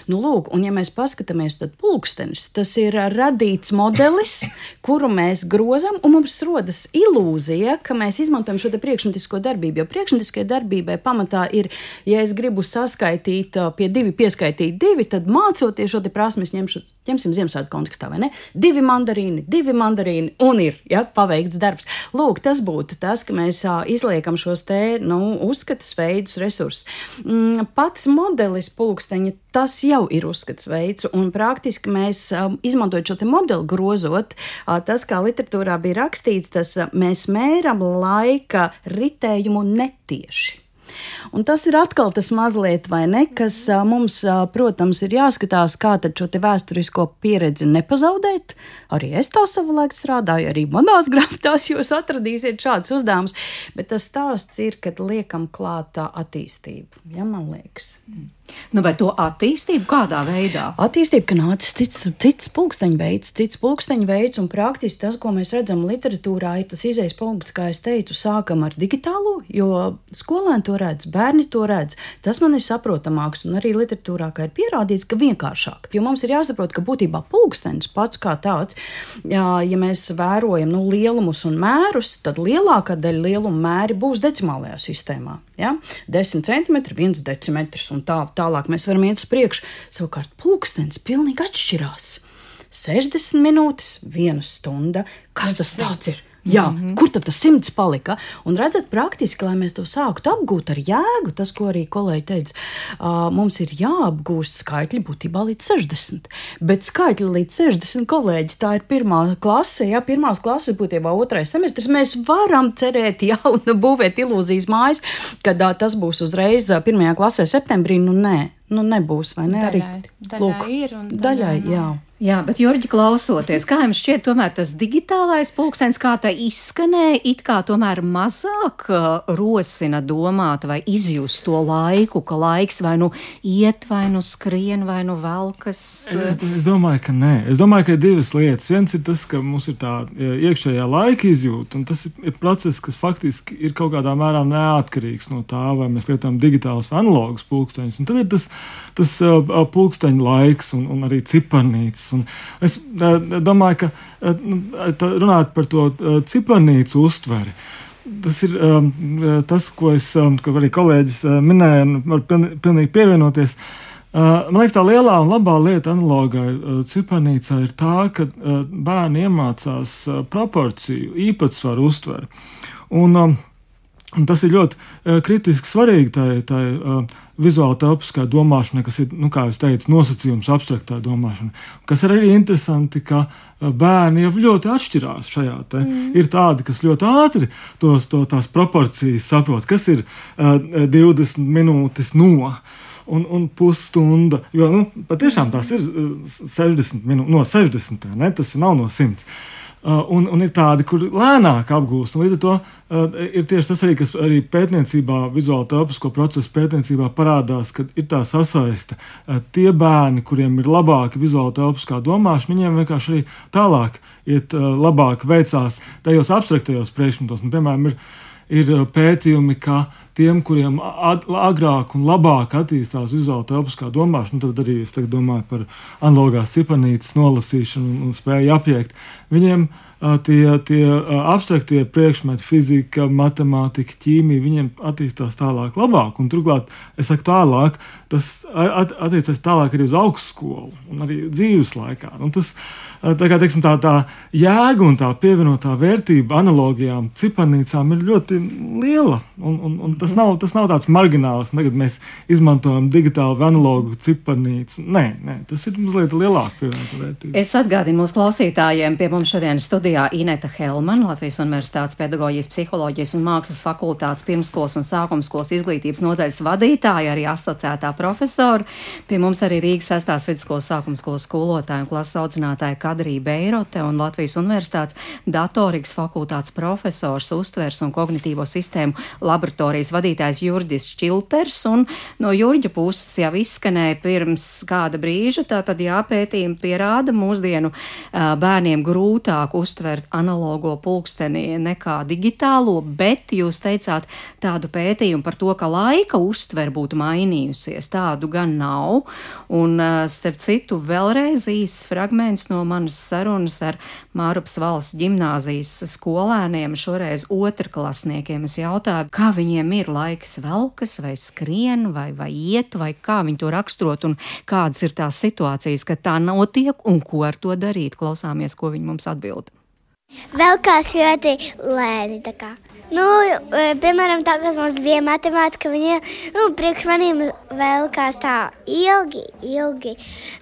[SPEAKER 4] Nu, lūk, un ja mēs paskatāmies, tad pulkstenis tas ir radīts modelis, kuru mēs grozam, un mums rodas ilūzija, ka mēs izmantojam šo priekšmetisko darbību. Jo priekšmetiskai darbībai pamatā ir, ja es gribu sasniegt saskaitīt, pie divi pieskaitīt divi, tad mācoties šo prasmu, ņemšu, ņemsim Ziemassvētku kontekstā, vai ne? Divi mandarīni, divi mandarīni, un ir ja, paveikts darbs. Lūk, tas būtu tas, ka mēs izliekam šos te nu, uzskatus veidus, resursus. Mm, pats modelis pulksteņa, tas jau ir uzskats veids, un praktiski mēs izmantojot šo modeli grozot, tas, kā literatūrā bija rakstīts, tas mēs mēram laika ritējumu netieši. Un tas ir atkal tas mazliet, vai ne, kas mums, protams, ir jāskatās, kā šo vēsturisko pieredzi nepazaudēt. Arī es tā savulaik strādāju, arī manās grāmatās jūs atradīsiet šādus uzdevumus, bet tas stāsts ir, kad liekam klātā attīstību, ja man liekas. Mm.
[SPEAKER 3] Nu, vai to attīstību kādā veidā?
[SPEAKER 4] Attīstība, ka nācis cits, cits pulksteņa veids, cits pulksteņa veids, un praktiski tas, ko mēs redzam literatūrā, ir tas izējas punkts, kā es teicu, sākam ar digitālo, jo skolēni to redz, bērni to redz. Tas man ir saprotamāks, un arī literatūrā ir pierādīts, ka vienkāršāk. Jo mums ir jāsaprot, ka būtībā pulkstenis pats kā tāds, jā, ja mēs vērojam nu, lielumus un mērus, tad lielākā daļa lielumu mēri būs decimālajā sistēmā. Ja? 10 centimetri, 1 decimetrs un tā tālāk mēs varam iet uz priekšu. Savukārt pulkstenis pilnīgi atšķirās. 60 minūtes, 1 stunda. Kas tas, tas ir? Jā, mm -hmm. Kur tad tas simts palika? Un redzat, praktiski, lai mēs to sāktu apgūt ar jēgu, tas, ko arī kolēģi teica, uh, mums ir jāapgūst skaitļi būtībā līdz 60. Bet skaitļi līdz 60 kolēģi, tā ir pirmā klase, jā, pirmās klases būtībā otrais semestris. Mēs varam cerēt jau nu, būvēt ilūzijas mājas, kad uh, tas būs uzreiz uh, pirmajā klasē septembrī, nu nē. Nu, nebūs, vai ne?
[SPEAKER 5] Daļai, arī daļai lūk, ir un daļai,
[SPEAKER 4] daļai jā.
[SPEAKER 3] Jā, bet, Jurģi, klausoties, kā jums šķiet, tomēr tas digitālais pulkstenis, kā tā izskanēja, it kā tomēr mazāk rosina domāt vai izjust to laiku, ka laiks vai nu iet, vai nu skrien, vai nu velkas.
[SPEAKER 6] Es, es domāju, ka nē. Es domāju, ka ir divas lietas. Viens ir tas, ka mums ir tā iekšējā laika izjūta, un tas ir process, kas faktiski ir kaut kādā mērā neatkarīgs no tā, vai mēs lietojam digitālus vai analogus pulksteņus. Un tad ir tas, tas pulksteņu laiks un, un arī ciparnītes. Un es domāju, ka nu, runāt par to ciparnīcu uztveri. Tas ir tas, ko, es, ko arī kolēģis minēja, un var pilnīgi, pievienoties. Man liekas, tā lielā un labā lieta analogai uh, ciparnīcā ir tā, ka bērni iemācās proporciju, īpatsvaru uztveri. Un, Un tas ir ļoti kritiski svarīgi tai, tai uh, vizuāli telpiskā domāšanai, kas ir, nu, kā jau teicu, nosacījums abstraktā domāšanai. Kas ir arī interesanti, ka uh, bērni jau ļoti atšķirās šajā. Te. Mm. Ir tādi, kas ļoti ātri tos, to, tās proporcijas saprot, kas ir uh, 20 minūtes no. Un, un pusstunda. Jo nu, patiešām tās ir 60 minūtes, no 60. Ne? Tas nav no 100. Un, un ir tādi, kur lēnāk apgūst. Līdz ar to uh, ir tieši tas arī, kas arī pētniecībā, vizuāli telpisko procesu pētniecībā parādās, ka ir tā sasaiste. Uh, tie bērni, kuriem ir labāka vizuāla telpiskā domāšana, viņiem vienkārši arī tālāk iet uh, labāk veicās tajos abstraktajos priekšmetos. Nu, piemēram, ir, ir pētījumi, ka tiem, kuriem agrāk un labāk attīstās vizuāla telpiskā domāšana, tad arī es domāju par analogās cipanītes nolasīšanu un, un spēju apiekt, viņiem tie, tie abstraktie priekšmeti, fizika, matemātika, ķīmija, viņiem attīstās tālāk, labāk. Un, turklāt, es saku tālāk, tas at, attiecas tālāk arī uz augstskolu un arī dzīves laikā. Un tas, tā kā teiksim, tā, tā jēga un tā pievienotā vērtība analogijām, ciparnīcām ir ļoti liela. Un, un, un tas, nav, tas nav tāds margināls, tagad mēs izmantojam digitālu vai analogu ciparnīcu. Nē, nē, tas ir mazliet lielāka pievienotā vērtība.
[SPEAKER 3] Es atgādinu mūsu klausītājiem, pie mums šodien studijā Ineta Helmana, Latvijas Universitātes pedagoģijas, psiholoģijas un mākslas fakultātes pirmskolas un sākumskolas izglītības nodaļas vadītāja, arī asociētā profesora. Pie mums arī Rīgas 6. vidusskolas sākumskolas skolotāja un klases audzinātāja Kadrija Beirote un Latvijas Universitātes datorikas fakultātes profesors, uztvers un kognitīvo sistēmu laboratorijas vadītājs Jurdis Čilters. Un no Jurģa puses jau izskanēja pirms kāda brīža, tātad jāpētījumi pierāda mūsdienu bērniem grūtāk uztvert analogo pulksteni nekā digitālo, bet jūs teicāt tādu pētījumu par to, ka laika uztver būtu mainījusies. Tādu gan nav. Un, starp citu, vēlreiz īsts fragments no manas sarunas ar Mārupas valsts ģimnāzijas skolēniem, šoreiz otrklasniekiem. Es jautāju, kā viņiem ir laiks velkas vai skrien vai, vai iet, vai kā viņi to raksturot un kādas ir tās situācijas, kad tā notiek un ko ar to darīt. Klausāmies, ko viņi mums atbild.
[SPEAKER 7] Vēl kāds ļoti lēni. Nu, e, piemēram, tā, kas mums bija matemātika, viņa nu, priekš maniem vēl kās tā ilgi, ilgi.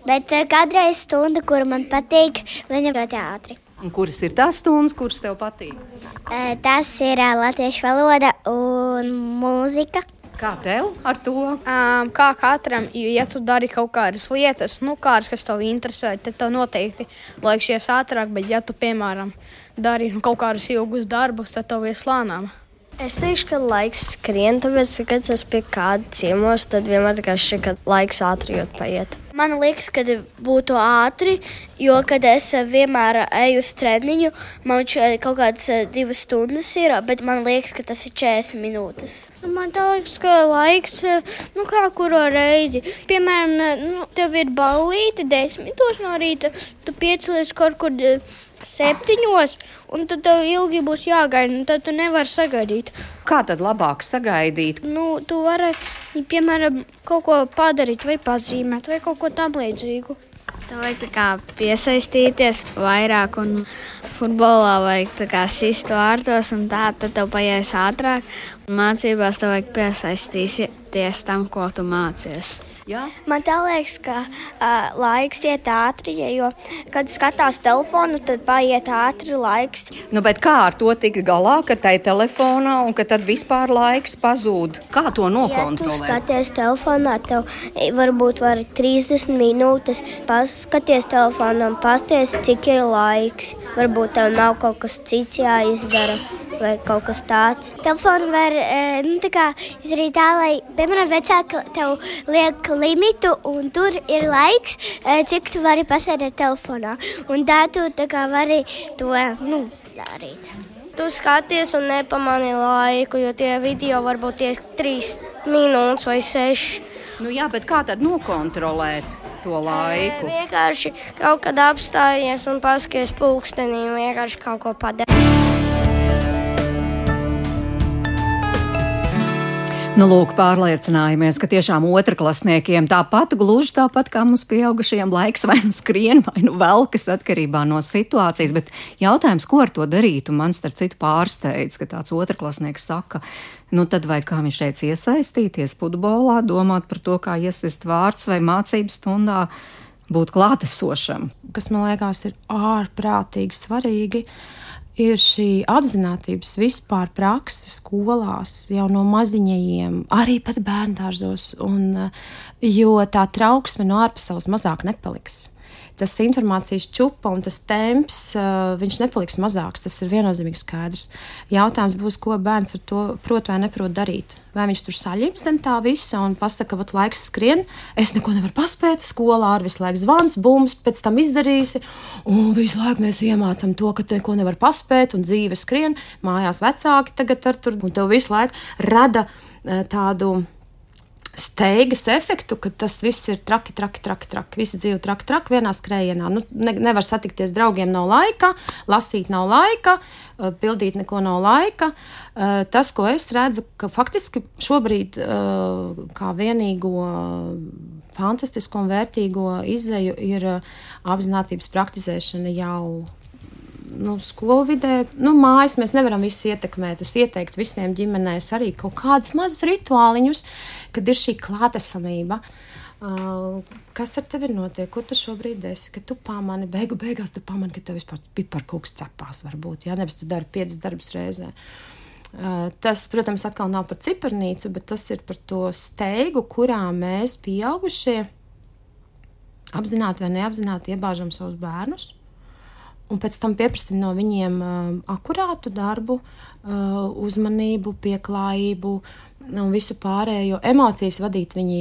[SPEAKER 7] Bet e, kādreiz stunda, kura man patīk, viņa ļoti ātri.
[SPEAKER 3] Un kuras ir tās stundas, kuras tev patīk?
[SPEAKER 7] E, tas ir latviešu valoda un mūzika.
[SPEAKER 3] Kā tev ar to?
[SPEAKER 11] Um, kā katram, ja tu dari kaut kādas lietas, nu, kādas, kas tev interesē, tad tev noteikti laiksies ātrāk. Bet, ja tu, piemēram, dari kaut kādus ilgus darbus, tad tev ies lēnām.
[SPEAKER 12] Es teikšu, ka laiks skrien, tāpēc, ka, kad es pie kāda ciemos, tad vienmēr šķiet, ka laiks ātri jūt paiet.
[SPEAKER 7] Man liekas, ka būtu ātri, jo, kad es vienmēr eju uz treniņu, man kaut kādas eh, divas stundas ir, bet man liekas, ka tas ir 40 minūtes. Nu, man liekas, ka laiks, eh, nu, kā kuru reizi, piemēram, eh, nu, tev ir ballīte desmitos no rīta, tu piecelies kaut kur septiņos, un tad tev ilgi būs jāgaida, tad tu nevari sagaidīt.
[SPEAKER 3] Kā tad labāk sagaidīt?
[SPEAKER 7] Nu, tu vari, piemēram, kaut ko padarīt, vai pazīmēt, vai kaut ko tam līdzīgu.
[SPEAKER 13] Tā vajag piesaistīties vairāk, un futbolā vajag sist vārtos, un tā tad tev paies ātrāk. Mācībās tev vajag piesaistīties tam, ko tu mācies.
[SPEAKER 7] Jā? Man liekas, ka uh, laiks iet ātri, jo, kad skatās telefonu, tad paiet ātri laiks.
[SPEAKER 3] Nu, kā ar to tikt galā, ka tai telefonā un ka tad vispār laiks pazūd? Kā to nokontrolēt?
[SPEAKER 7] Ja skaties telefonā, tev varbūt var 30 minūtes paskaties telefonā un pasties, cik ir laiks. Varbūt tev nav kaut kas cits jāizdara vai kaut kas tāds. Telefonu var nu, tā izdarīt tā, lai, piemēram, vecāki tev liek limitu, un tur ir laiks, cik tu vari pasēdēt telefonā. Un tā tu tā kā vari to nu, darīt. Tu skaties un nepamani laiku, jo tie video varbūt ir trīs minūtes vai sešas.
[SPEAKER 3] Nu jā, bet kā tad nokontrolēt? to laiku.
[SPEAKER 7] E, vienkārši kaut kad apstājies un paskaties pulkstenī un vienkārši kaut ko padara.
[SPEAKER 3] Nu, lūk, pārliecinājāmies, ka tiešām otrklasniekiem tāpat, gluži tāpat kā mums pieaugušajiem, laiks vai nu skrien, vai nu velkas atkarībā no situācijas. Bet jautājums, ko ar to darīt, un man starp citu pārsteidz, ka tāds otrklasnieks saka, nu tad vai kā viņš teica, iesaistīties futbolā, domāt par to, kā iesist vārds vai mācības stundā būt klātesošam.
[SPEAKER 5] Kas man liekas ir ārprātīgi svarīgi. Ir šī apziņotības vispār prakse skolās jau no maziņajiem, arī pat bērngārzos, jo tā trauksme no ārpasaules mazāk nepaliks. Tas informācijas čupa un tas temps, viņš nepaliks mazāks. Tas ir viennozīmīgi skaidrs. Jautājums būs, ko bērns ar to prot vai neprot darīt. Vai viņš tur saļims zem tā visa un pasaka, ka laiks skrien, es neko nevaru paspēt, skolā ar visu laiku zvans, bums, pēc tam izdarīsi. Un visu laiku mēs iemācām to, ka neko nevar paspēt, un dzīve skrien, mājās vecāki tagad ar tur, un tev visu laiku rada tādu steigas efektu, ka tas viss ir traki, traki, traki. traki. Visi dzīvo traki, traki vienā skrējienā. Nu, ne, nevar satikties draugiem, nav laika, lasīt nav laika, eh, pildīt neko nav laika. Eh, tas, ko es redzu, ka faktiski šobrīd eh, kā vienīgo fantastisko un vērtīgo izēju ir apzinātības praktizēšana jau nu, skolu vidē, nu, mājas mēs nevaram visus ietekmēt. Es ieteiktu visiem ģimenēs arī kaut kādus mazus rituāliņus, kad ir šī klātesamība. Uh, kas ar tevi notiek? Kur tu šobrīd esi? Kad tu pamani, beigu beigās tu pamani, ka tev vispār piparkūks cepās, varbūt, ja nevis tu dari piecas darbus reizē. Uh, tas, protams, atkal nav par cipernīcu, bet tas ir par to steigu, kurā mēs, pieaugušie, apzināti vai neapzināti, iebāžam savus bērnus un pēc tam pieprasīt no viņiem akurātu darbu, uzmanību, pieklājību. Un visu pārējo emocijas vadīt viņi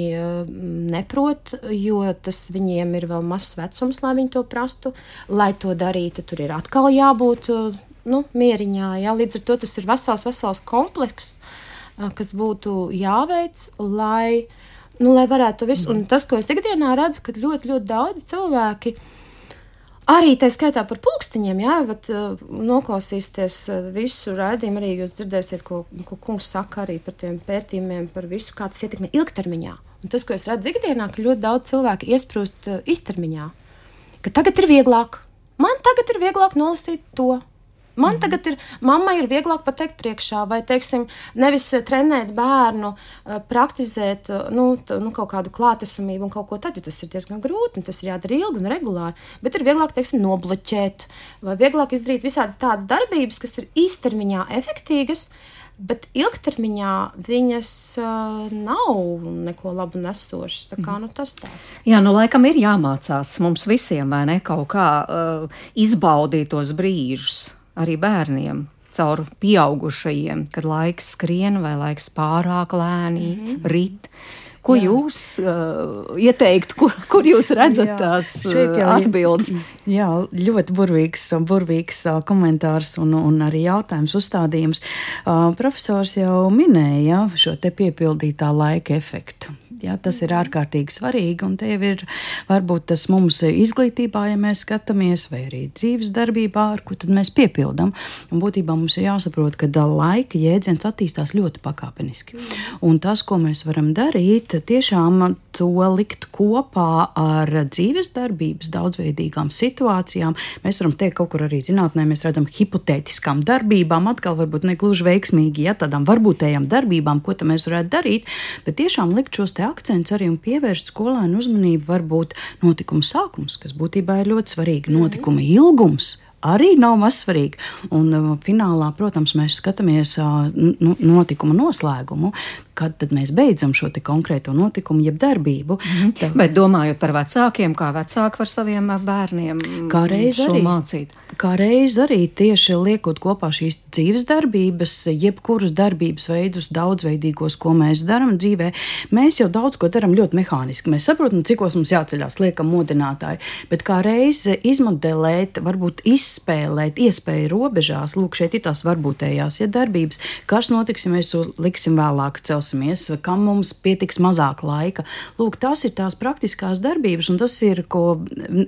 [SPEAKER 5] neprot, jo tas viņiem ir vēl mazs vecums, lai viņi to prastu. Lai to darītu, tur ir atkal jābūt nu, mieriņā. Jā. Līdz ar to tas ir vesels, vesels komplekss, kas būtu jāveic, lai, nu, lai varētu to visu. Un tas, ko es ikdienā redzu, ka ļoti, ļoti daudzi cilvēki uh, Arī tā skaitā par pulksteņiem, jā, bet uh, noklausīsieties uh, visu raidījumu, arī jūs dzirdēsiet, ko, ko kungs saka arī par tiem pētījumiem, par visu, kā tas ietekmē ilgtermiņā. Un tas, ko es redzu ikdienā, ka ļoti daudz cilvēku iesprūst uh, īstermiņā, ka tagad ir vieglāk. Man tagad ir vieglāk nolasīt to, Man mm. tagad ir, mammai ir vieglāk pateikt priekšā, vai, teiksim, nevis eh, trenēt bērnu, eh, praktizēt, eh, nu, nu kaut kādu klātesamību un kaut ko tādu, tas ir diezgan grūti, un tas ir jādara ilgi un regulāri, bet ir vieglāk, teiksim, nobloķēt, vai vieglāk izdarīt visādas tādas darbības, kas ir īstermiņā efektīgas, bet ilgtermiņā viņas uh, nav neko labu nesošas. Tā kā, nu, tas tāds.
[SPEAKER 3] Jā, nu, laikam ir jāmācās mums visiem, vai ne, kaut kā uh, izbaudīt tos brīžus arī bērniem. Caur pieaugušajiem, kad laiks skrien vai laiks pārāk lēni, mm -hmm. rit. Ko jā. jūs uh, ieteiktu, kur, kur jūs redzat jā, tās uh, atbildes?
[SPEAKER 4] Jā, ļoti burvīgs, burvīgs uh, komentārs un, un arī jautājums uzstādījums. Uh, profesors jau minēja šo te piepildītā laika efektu. Ja, tas ir ārkārtīgi svarīgi, un te jau ir varbūt tas mums izglītībā, ja mēs skatāmies, vai arī dzīves darbībā, ar ko tad mēs piepildām. Un būtībā mums ir jāsaprot, ka laika jēdziens attīstās ļoti pakāpeniski. Un tas, ko mēs varam darīt, tiešām to likt kopā ar dzīves darbības daudzveidīgām situācijām. Mēs varam teikt, kaut kur arī zinātnē mēs redzam hipotētiskām darbībām, atkal varbūt ne gluži veiksmīgi, ja tādām varbūtējām darbībām, ko mēs varētu darīt, bet tiešām likt šos te akcents arī un pievērst skolēnu uzmanību varbūt notikuma sākums, kas būtībā ir ļoti svarīgi, notikuma ilgums arī nav mazsvarīgi. Un uh, finālā, protams, mēs skatāmies uh, nu, notikuma noslēgumu, kad tad mēs beidzam šo konkrēto notikumu, jeb darbību. Mm
[SPEAKER 3] -hmm. Bet domājot par vecākiem, kā vecāki var saviem bērniem
[SPEAKER 4] kā reiz arī mācīt. Kā reiz arī tieši liekot kopā šīs dzīves darbības, jebkurus darbības veidus, daudzveidīgos, ko mēs darām dzīvē, mēs jau daudz ko darām ļoti mehāniski. Mēs saprotam, cikos mums jāceļās, liekam modinātāji, bet kā reiz izmodelēt, varbūt izspēlēt iespēju robežās, lūk, šeit ir tās varbūtējās ja darbības, kas notiks, ja mēs to liksim vēlāk cels izvēlēsimies, kam mums pietiks mazāk laika. Lūk, tās ir tās praktiskās darbības, un tas ir, ko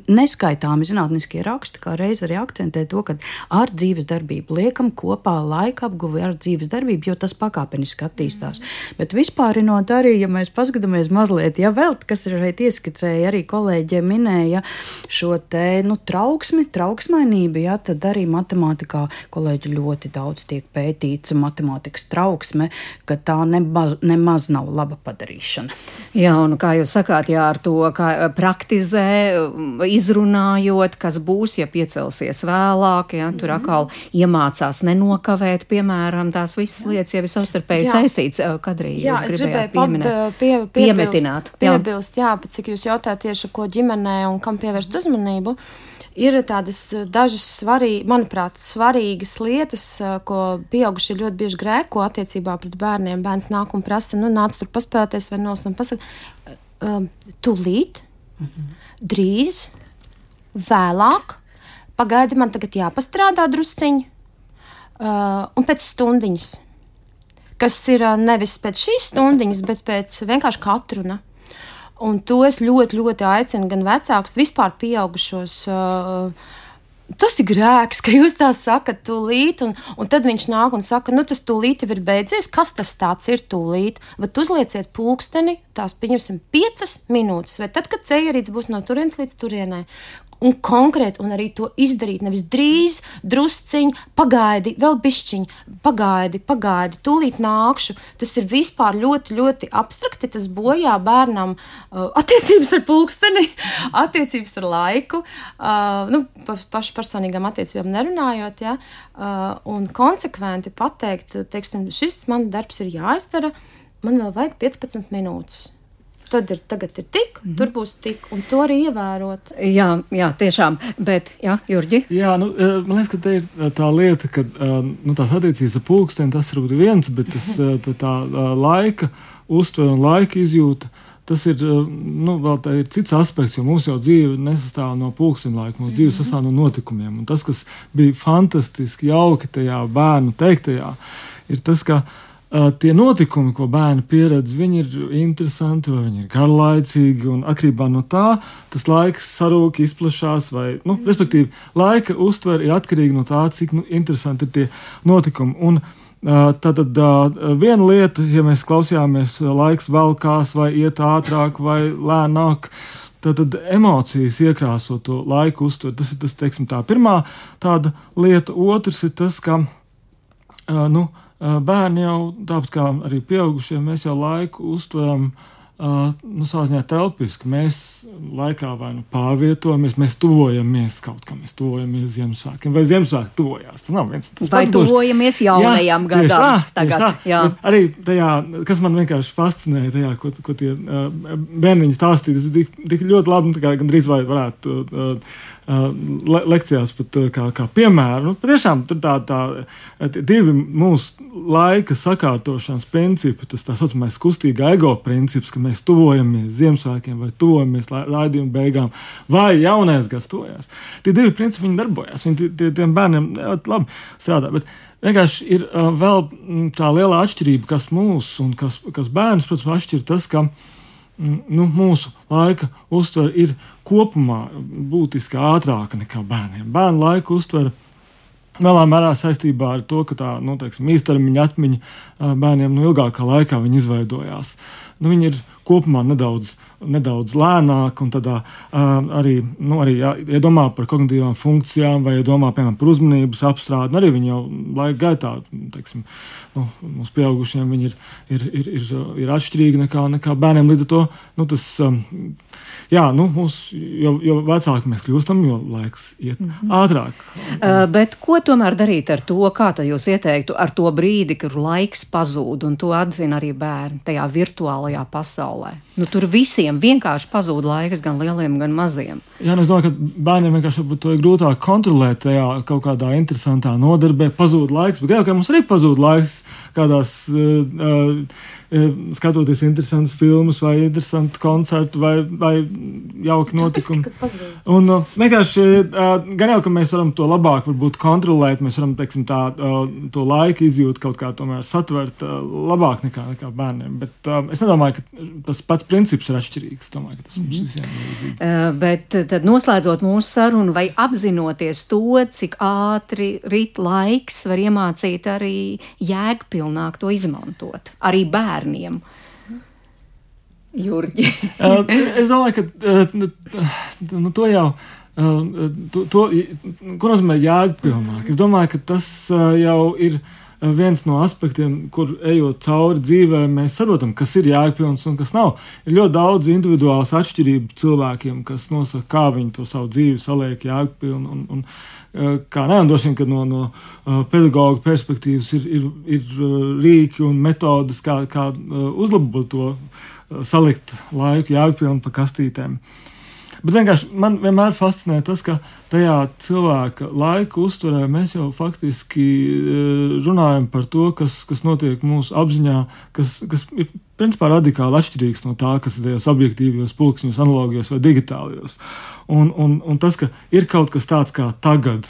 [SPEAKER 4] neskaitāmi zinātniskie raksti, kā reiz arī akcentē to, ka ar dzīves darbību liekam kopā laika apguvi ar dzīves darbību, jo tas pakāpeniski attīstās. Mm. Bet vispārinot arī, ja mēs paskatāmies mazliet, ja vēl, kas ir šeit ieskicēja, arī kolēģiem minēja šo te, nu, trauksmi, trauksmainību, uzmanību, ja, tad arī matemātikā kolēģi ļoti daudz tiek pētīts matemātikas trauksme, ka tā nemaz, nemaz nav laba padarīšana.
[SPEAKER 3] Jā, un kā jūs sakāt, jā, ar to kā praktizē, izrunājot, kas būs, ja piecelsies vēlāk, ja, tur mhm. atkal iemācās nenokavēt, piemēram, tās visas lietas jau ir savstarpēji saistīts. Kadrī,
[SPEAKER 5] jā, es gribēju pieminēt, pie, piemetināt. Piebilst, jā, bet cik jūs jautājat tieši, ko ģimenē un kam pievērst uzmanību. Ir tādas dažas svarīgas, manuprāt, svarīgas lietas, ko pieaugušie ļoti bieži grēko attiecībā pret bērniem. Bērns nāk un prasa, nu, nāc tur paspēlēties vai nos un pasaka, um, tūlīt, mm -hmm. drīz, vēlāk, pagaidi, man tagad jāpastrādā drusciņi, uh, un pēc stundiņas kas ir nevis pēc šīs stundiņas, bet pēc vienkārši katruna. Un to es ļoti, ļoti aicinu gan vecākus, vispār pieaugušos. Uh, tas ir grēks, ka jūs tā sakat, tūlīt, un, un tad viņš nāk un saka, nu tas tūlīt jau ir beidzies. Kas tas ir tūlīt? Vai uzlieciet pulksteni, tās pieņemsim piecas minūtes, vai tad, kad ceļš būs no turienes līdz turienei un konkrēti, un arī to izdarīt. Nevis drīz, drusciņi, pagaidi, vēl bišķiņi, pagaidi, pagaidi, tūlīt nākšu. Tas ir vispār ļoti, ļoti abstrakti. Tas bojā bērnam uh, attiecības ar pulksteni, attiecības ar laiku, uh, nu, pašu personīgām attiecībām nerunājot, ja, uh, un konsekventi pateikt, teiksim, šis man darbs ir jāizdara, man vēl vajag 15 minūtes tad ir, tagad ir tik, mm -hmm. tur būs tik, un to arī ievērot.
[SPEAKER 3] Jā, jā tiešām, bet, jā, Jurģi?
[SPEAKER 6] Jā, nu, e, man liekas, ka te ir e, tā lieta, ka e, nu, tās attiecības ar pulksteni tas ir viens, bet tas, tā, tā laika uztvere un laika izjūta. Tas ir, nu, ir cits aspekts, jo mūsu dzīve nesastāv no pulksteņa laika, mūsu dzīve mhm. sastāv no notikumiem. Un tas, kas bija fantastiski, jauki tajā bērnu teiktajā, ir tas, ka uh, tie notikumi, ko bērni pieredz, viņi ir interesanti, vai viņi ir garlaicīgi, un atkarībā no tā tas laiks sarūk, izplatās, vai, nu, mm. respektīvi, laika uztvere ir atkarīga no tā, cik nu, interesanti ir tie notikumi. Un, Tātad viena lieta, ja mēs klausījāmies, laiks velkās, vai iet ātrāk, vai lēnāk, tad, tad emocijas iekrāso to laiku uztveri. Tas ir tas, teiksim, tā pirmā tāda lieta. Otrs ir tas, ka, nu, bērni jau tāpat kā arī pieaugušie, mēs jau laiku uztveram uh, nu, savā ziņā telpiski. Mēs laikā vai nu pārvietojamies, mēs tuvojamies kaut kam, mēs tuvojamies Ziemassvētkiem, vai Ziemassvētki tuvojās. Tas nav viens tas
[SPEAKER 3] vai tuvojamies jaunajam jā, gadam. Tā, tagad,
[SPEAKER 6] tā. Arī tajā, kas man vienkārši fascinēja, tajā, ko, ko tie uh, bērniņi stāstīja, tas tik, tik ļoti labi, nu, kā gandrīz vai varētu. Uh, le lekcijās pat kā, kā piemēru. Nu, patiešām tur tā, tā divi mūsu laika sakārtošanas principi, tas tā saucamais kustīgā ego princips, ka mēs tuvojamies Ziemassvētkiem vai tuvojamies raidījuma beigām, vai jaunais gads tojās. Tie divi principi viņi darbojas, viņi tie, tiem bērniem labi strādā. Bet, Vienkārši ir uh, vēl tā liela atšķirība, kas mūs un kas, kas bērns, protams, atšķir tas, ka uh, nu, mūsu laika uztvere ir kopumā būtiski ātrāka nekā bērniem. Bērnu laika uztvere lielā mērā saistībā ar to, ka tā nu, teiksim, īstermiņa atmiņa bērniem nu, ilgākā laikā izveidojās. Nu, viņi ir kopumā nedaudz, nedaudz lēnāk, un tādā uh, arī, nu, arī jā, iedomā par kognitīvām funkcijām, vai iedomā, piemēram, par uzmanības apstrādi. Nu, arī viņi jau laika gaitā, teiksim, nu, mums pieaugušiem ir, ir, ir, ir, ir atšķirīgi nekā, nekā bērniem. Līdz ar to nu, tas. Um, jā, nu, mums, jo, jo vecāki mēs kļūstam, jo laiks iet mm -hmm. ātrāk.
[SPEAKER 3] Uh, bet ko tomēr darīt ar to, kā jūs ieteiktu, ar to brīdi, kad laiks pazūd, un to atzina arī bērni tajā virtuālajā pasaulē? Nu, tur visiem vienkārši pazūd laiks, gan lieliem, gan maziem.
[SPEAKER 6] Jā, nu, es domāju, ka bērniem vienkārši to ir grūtāk kontrolēt tajā kaut kādā interesantā nodarbē. Pazūd laiks, bet jau kā mums arī pazūd laiks kādās. Uh, uh, skatoties interesantus filmus, vai interesantu koncertu, vai, vai jauki notikumi. Un uh, vienkārši uh, gan jau, ka mēs varam to labāk kontrolēt, mēs varam teiksim, tā, to laika izjūtu kaut kā satvert uh, labāk nekā, nekā bērniem. Bet es nedomāju, ka tas pats princips ir atšķirīgs. Domāju, ka tas mums mm visiem ir līdzīgi.
[SPEAKER 3] Uh, bet tad noslēdzot mūsu sarunu vai apzinoties to, cik ātri rit laiks, var iemācīt arī jēgpilnāk to izmantot. Arī bērni bērniem. Jurģi.
[SPEAKER 6] es domāju, ka nu, to jau to, to, ko nozīmē jēgpilnāk. Es domāju, ka tas jau ir viens no aspektiem, kur ejot cauri dzīvē, mēs saprotam, kas ir jēgpilns un kas nav. Ir ļoti daudz individuālas atšķirību cilvēkiem, kas nosaka, kā viņi to savu dzīvi saliek jēgpilnu. Un, un, kā nē, droši vien, ka no, no pedagoģa perspektīvas ir, ir, ir rīki un metodas, kā, kā uzlabot to, salikt laiku jēgpilnu pa kastītēm. Bet vienkārši man vienmēr fascinē tas, ka tajā cilvēka laika uztverē mēs jau faktiski runājam par to, kas, kas notiek mūsu apziņā, kas, kas ir principā radikāli atšķirīgs no tā, kas ir tajos objektīvos, pulksteņos, analogijos vai digitālajos. Un, un, un tas, ka ir kaut kas tāds kā tagad,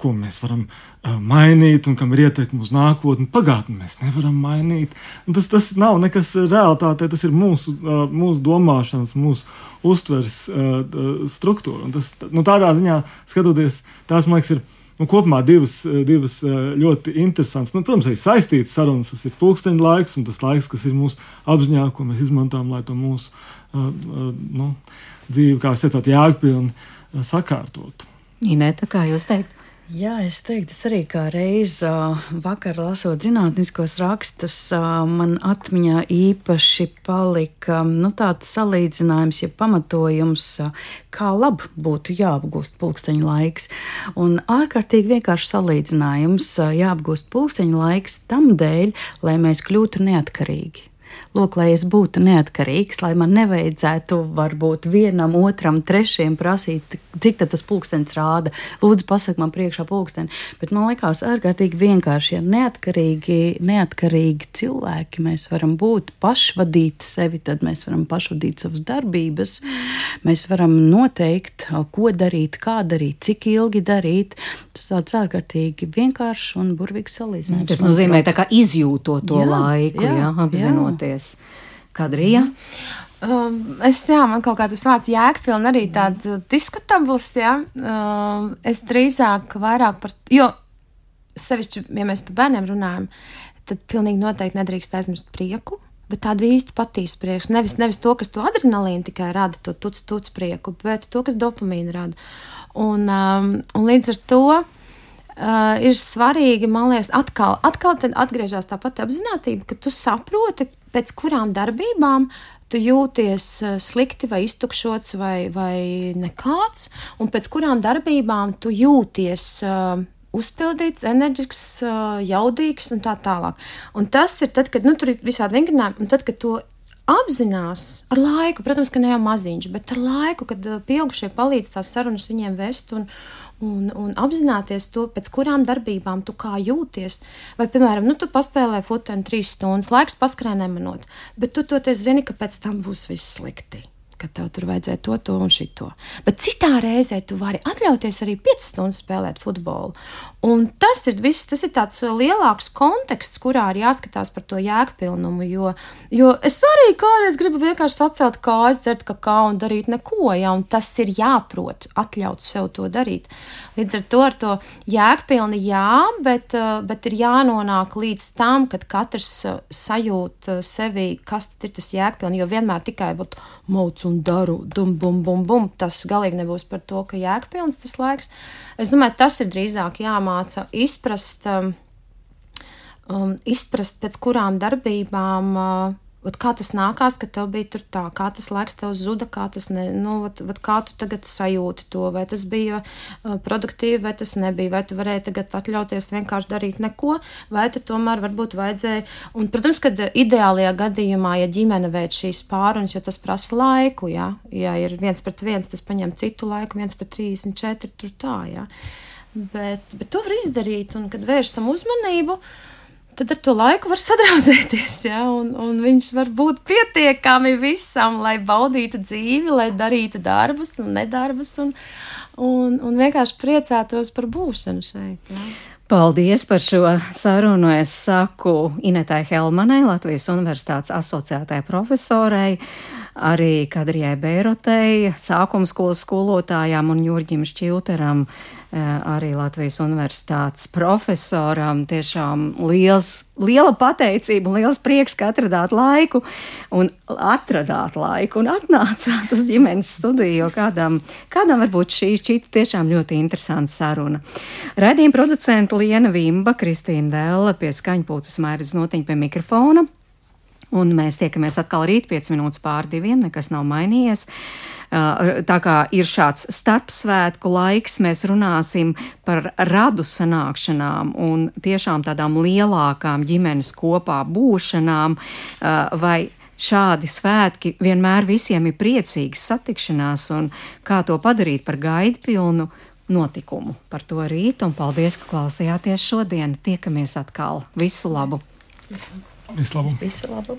[SPEAKER 6] ko mēs varam uh, mainīt un kam ir ietekme uz nākotni. Pagātni mēs nevaram mainīt. Un tas, tas nav nekas realitāte, tas ir mūsu, uh, mūsu domāšanas, mūsu uztveres uh, struktūra. Un tas, nu, tādā ziņā skatoties, tās man liekas, ir. Nu, kopumā divas, divas ļoti interesantas, nu, protams, arī saistītas sarunas. Tas ir pulksteņa laiks un tas laiks, kas ir mūsu apziņā, ko mēs izmantojam, lai to mūsu uh, uh, nu, dzīvi, kā jūs teicāt, jēgpilni uh, sakārtotu.
[SPEAKER 3] Inēta, kā jūs teikt?
[SPEAKER 4] Jā, es teiktu, tas arī kā reiz vakar lasot zinātniskos rakstus, man atmiņā īpaši palika nu, tāds salīdzinājums, ja pamatojums, kā labi būtu jāapgūst pulksteņa laiks. Un ārkārtīgi vienkārši salīdzinājums jāapgūst pulksteņa laiks tam dēļ, lai mēs kļūtu neatkarīgi lūk, lai es būtu neatkarīgs, lai man nevajadzētu varbūt vienam, otram, trešajam prasīt, cik tas pulkstenis rāda. Lūdzu, pasak man priekšā pulksteni. Bet man liekas ārkārtīgi vienkārši, ja neatkarīgi, neatkarīgi cilvēki mēs varam būt, pašvadīt sevi, tad mēs varam pašvadīt savas darbības. Mēs varam noteikt, ko darīt, kā darīt, cik ilgi darīt. Tas tāds ārkārtīgi vienkāršs un burvīgs salīdzinājums.
[SPEAKER 3] Tas nozīmē, ka izjūtot to jā, laiku, jā, jā, apzinoties klausies. Kadrija?
[SPEAKER 5] Um, es, jā, man kaut kā tas vārds jēgpilni arī tāds diskutabls, jā. Um, es drīzāk vairāk par, jo sevišķi, ja mēs par bērniem runājam, tad pilnīgi noteikti nedrīkst aizmirst prieku, bet tādu īstu patīsu prieku. Nevis, nevis to, kas to adrenalīnu tikai rada, to tuc, tuc prieku, bet to, kas dopamīnu rada. Un, um, un līdz ar to uh, ir svarīgi, man liekas, atkal, atkal atgriežas tā pati apziņotība, ka tu saproti, pēc kurām darbībām tu jūties uh, slikti vai iztukšots vai, vai nekāds, un pēc kurām darbībām tu jūties uh, uzpildīts, enerģisks, uh, jaudīgs un tā tālāk. Un tas ir tad, kad nu, tur ir visādi vingrinājumi, un tad, kad to apzinās ar laiku, protams, ka ne jau maziņš, bet ar laiku, kad pieaugušie palīdz tās sarunas viņiem vest un, un, un apzināties to, pēc kurām darbībām tu kā jūties. Vai, piemēram, nu, tu paspēlē futbolu trīs stundas, laiks paskrēja nemanot, bet tu toties zini, ka pēc tam būs viss slikti ka tev tur vajadzēja to, to un šito. Bet citā reizē tu vari atļauties arī 5 stundas spēlēt futbolu. Un tas ir viss, tas ir tāds lielāks konteksts, kurā ir jāskatās par to jēgpilnumu. Jo, jo es arī kādreiz gribu vienkārši sacelt kājas, dzert kakao un darīt neko, ja, un tas ir jāprot atļaut sev to darīt. Līdz ar to ar to jēgpilni jā, bet, bet ir jānonāk līdz tam, kad katrs sajūt sevi, kas ir tas jēgpilni, jo vienmēr tikai vat, mauc un daru, dum, bum, bum, bum, tas galīgi nebūs par to, ka jēgpilns tas laiks. Es domāju, tas ir drīzāk jāmāca izprast, um, um, izprast pēc kurām darbībām. Uh, Ot, kā tas nākās, ka tev bija tur tā, kā tas laiks tev zuda, kā tas ne, nu, ot, ot, kā tu tagad sajūti to, vai tas bija produktīvi, vai tas nebija, vai tu varēji tagad atļauties vienkārši darīt neko, vai tu tomēr varbūt vajadzēja. Un, protams, ka ideālajā gadījumā, ja ģimene veic šīs pārunas, jo tas prasa laiku, ja, ja ir viens pret viens, tas paņem citu laiku, viens pret 34, tur tā, ja. Bet, bet to var izdarīt, un kad vērš tam uzmanību, uh, tad ar to laiku var sadraudzēties. Ja? Un, un viņš var būt pietiekami visam, lai baudītu dzīvi, lai darītu darbus un nedarbus, un, un, un vienkārši priecātos par būšanu šeit. Ja?
[SPEAKER 3] Paldies par šo sarunu. Es saku Inetai Helmanai, Latvijas Universitātes asociētai profesorei, arī Kadrijai Bērotei, sākuma skolas skolotājām un Jurģim Šķilteram, arī Latvijas universitātes profesoram. Tiešām liels, liela pateicība un liels prieks, ka atradāt laiku un atradāt laiku un atnācāt uz ģimenes studiju, jo kādam, kādam varbūt šī šķita tiešām ļoti interesanta saruna. Radījuma producenta Liena Vimba, Kristīna Dēla pie skaņpūces mairas notiņa pie mikrofona. Un mēs tiekamies atkal rīt, 5 minūtes pār diviem, nekas nav mainījies. Tā kā ir šāds starpsvētku laiks, mēs runāsim par radu sanākšanām un tiešām tādām lielākām ģimenes kopā būšanām vai šādi svētki vienmēr visiem ir priecīgas satikšanās un kā to padarīt par gaidpilnu notikumu. Par to rīt un paldies, ka klausījāties šodien. Tiekamies atkal. Visu labu!
[SPEAKER 6] Visu labu!
[SPEAKER 8] Visu labu.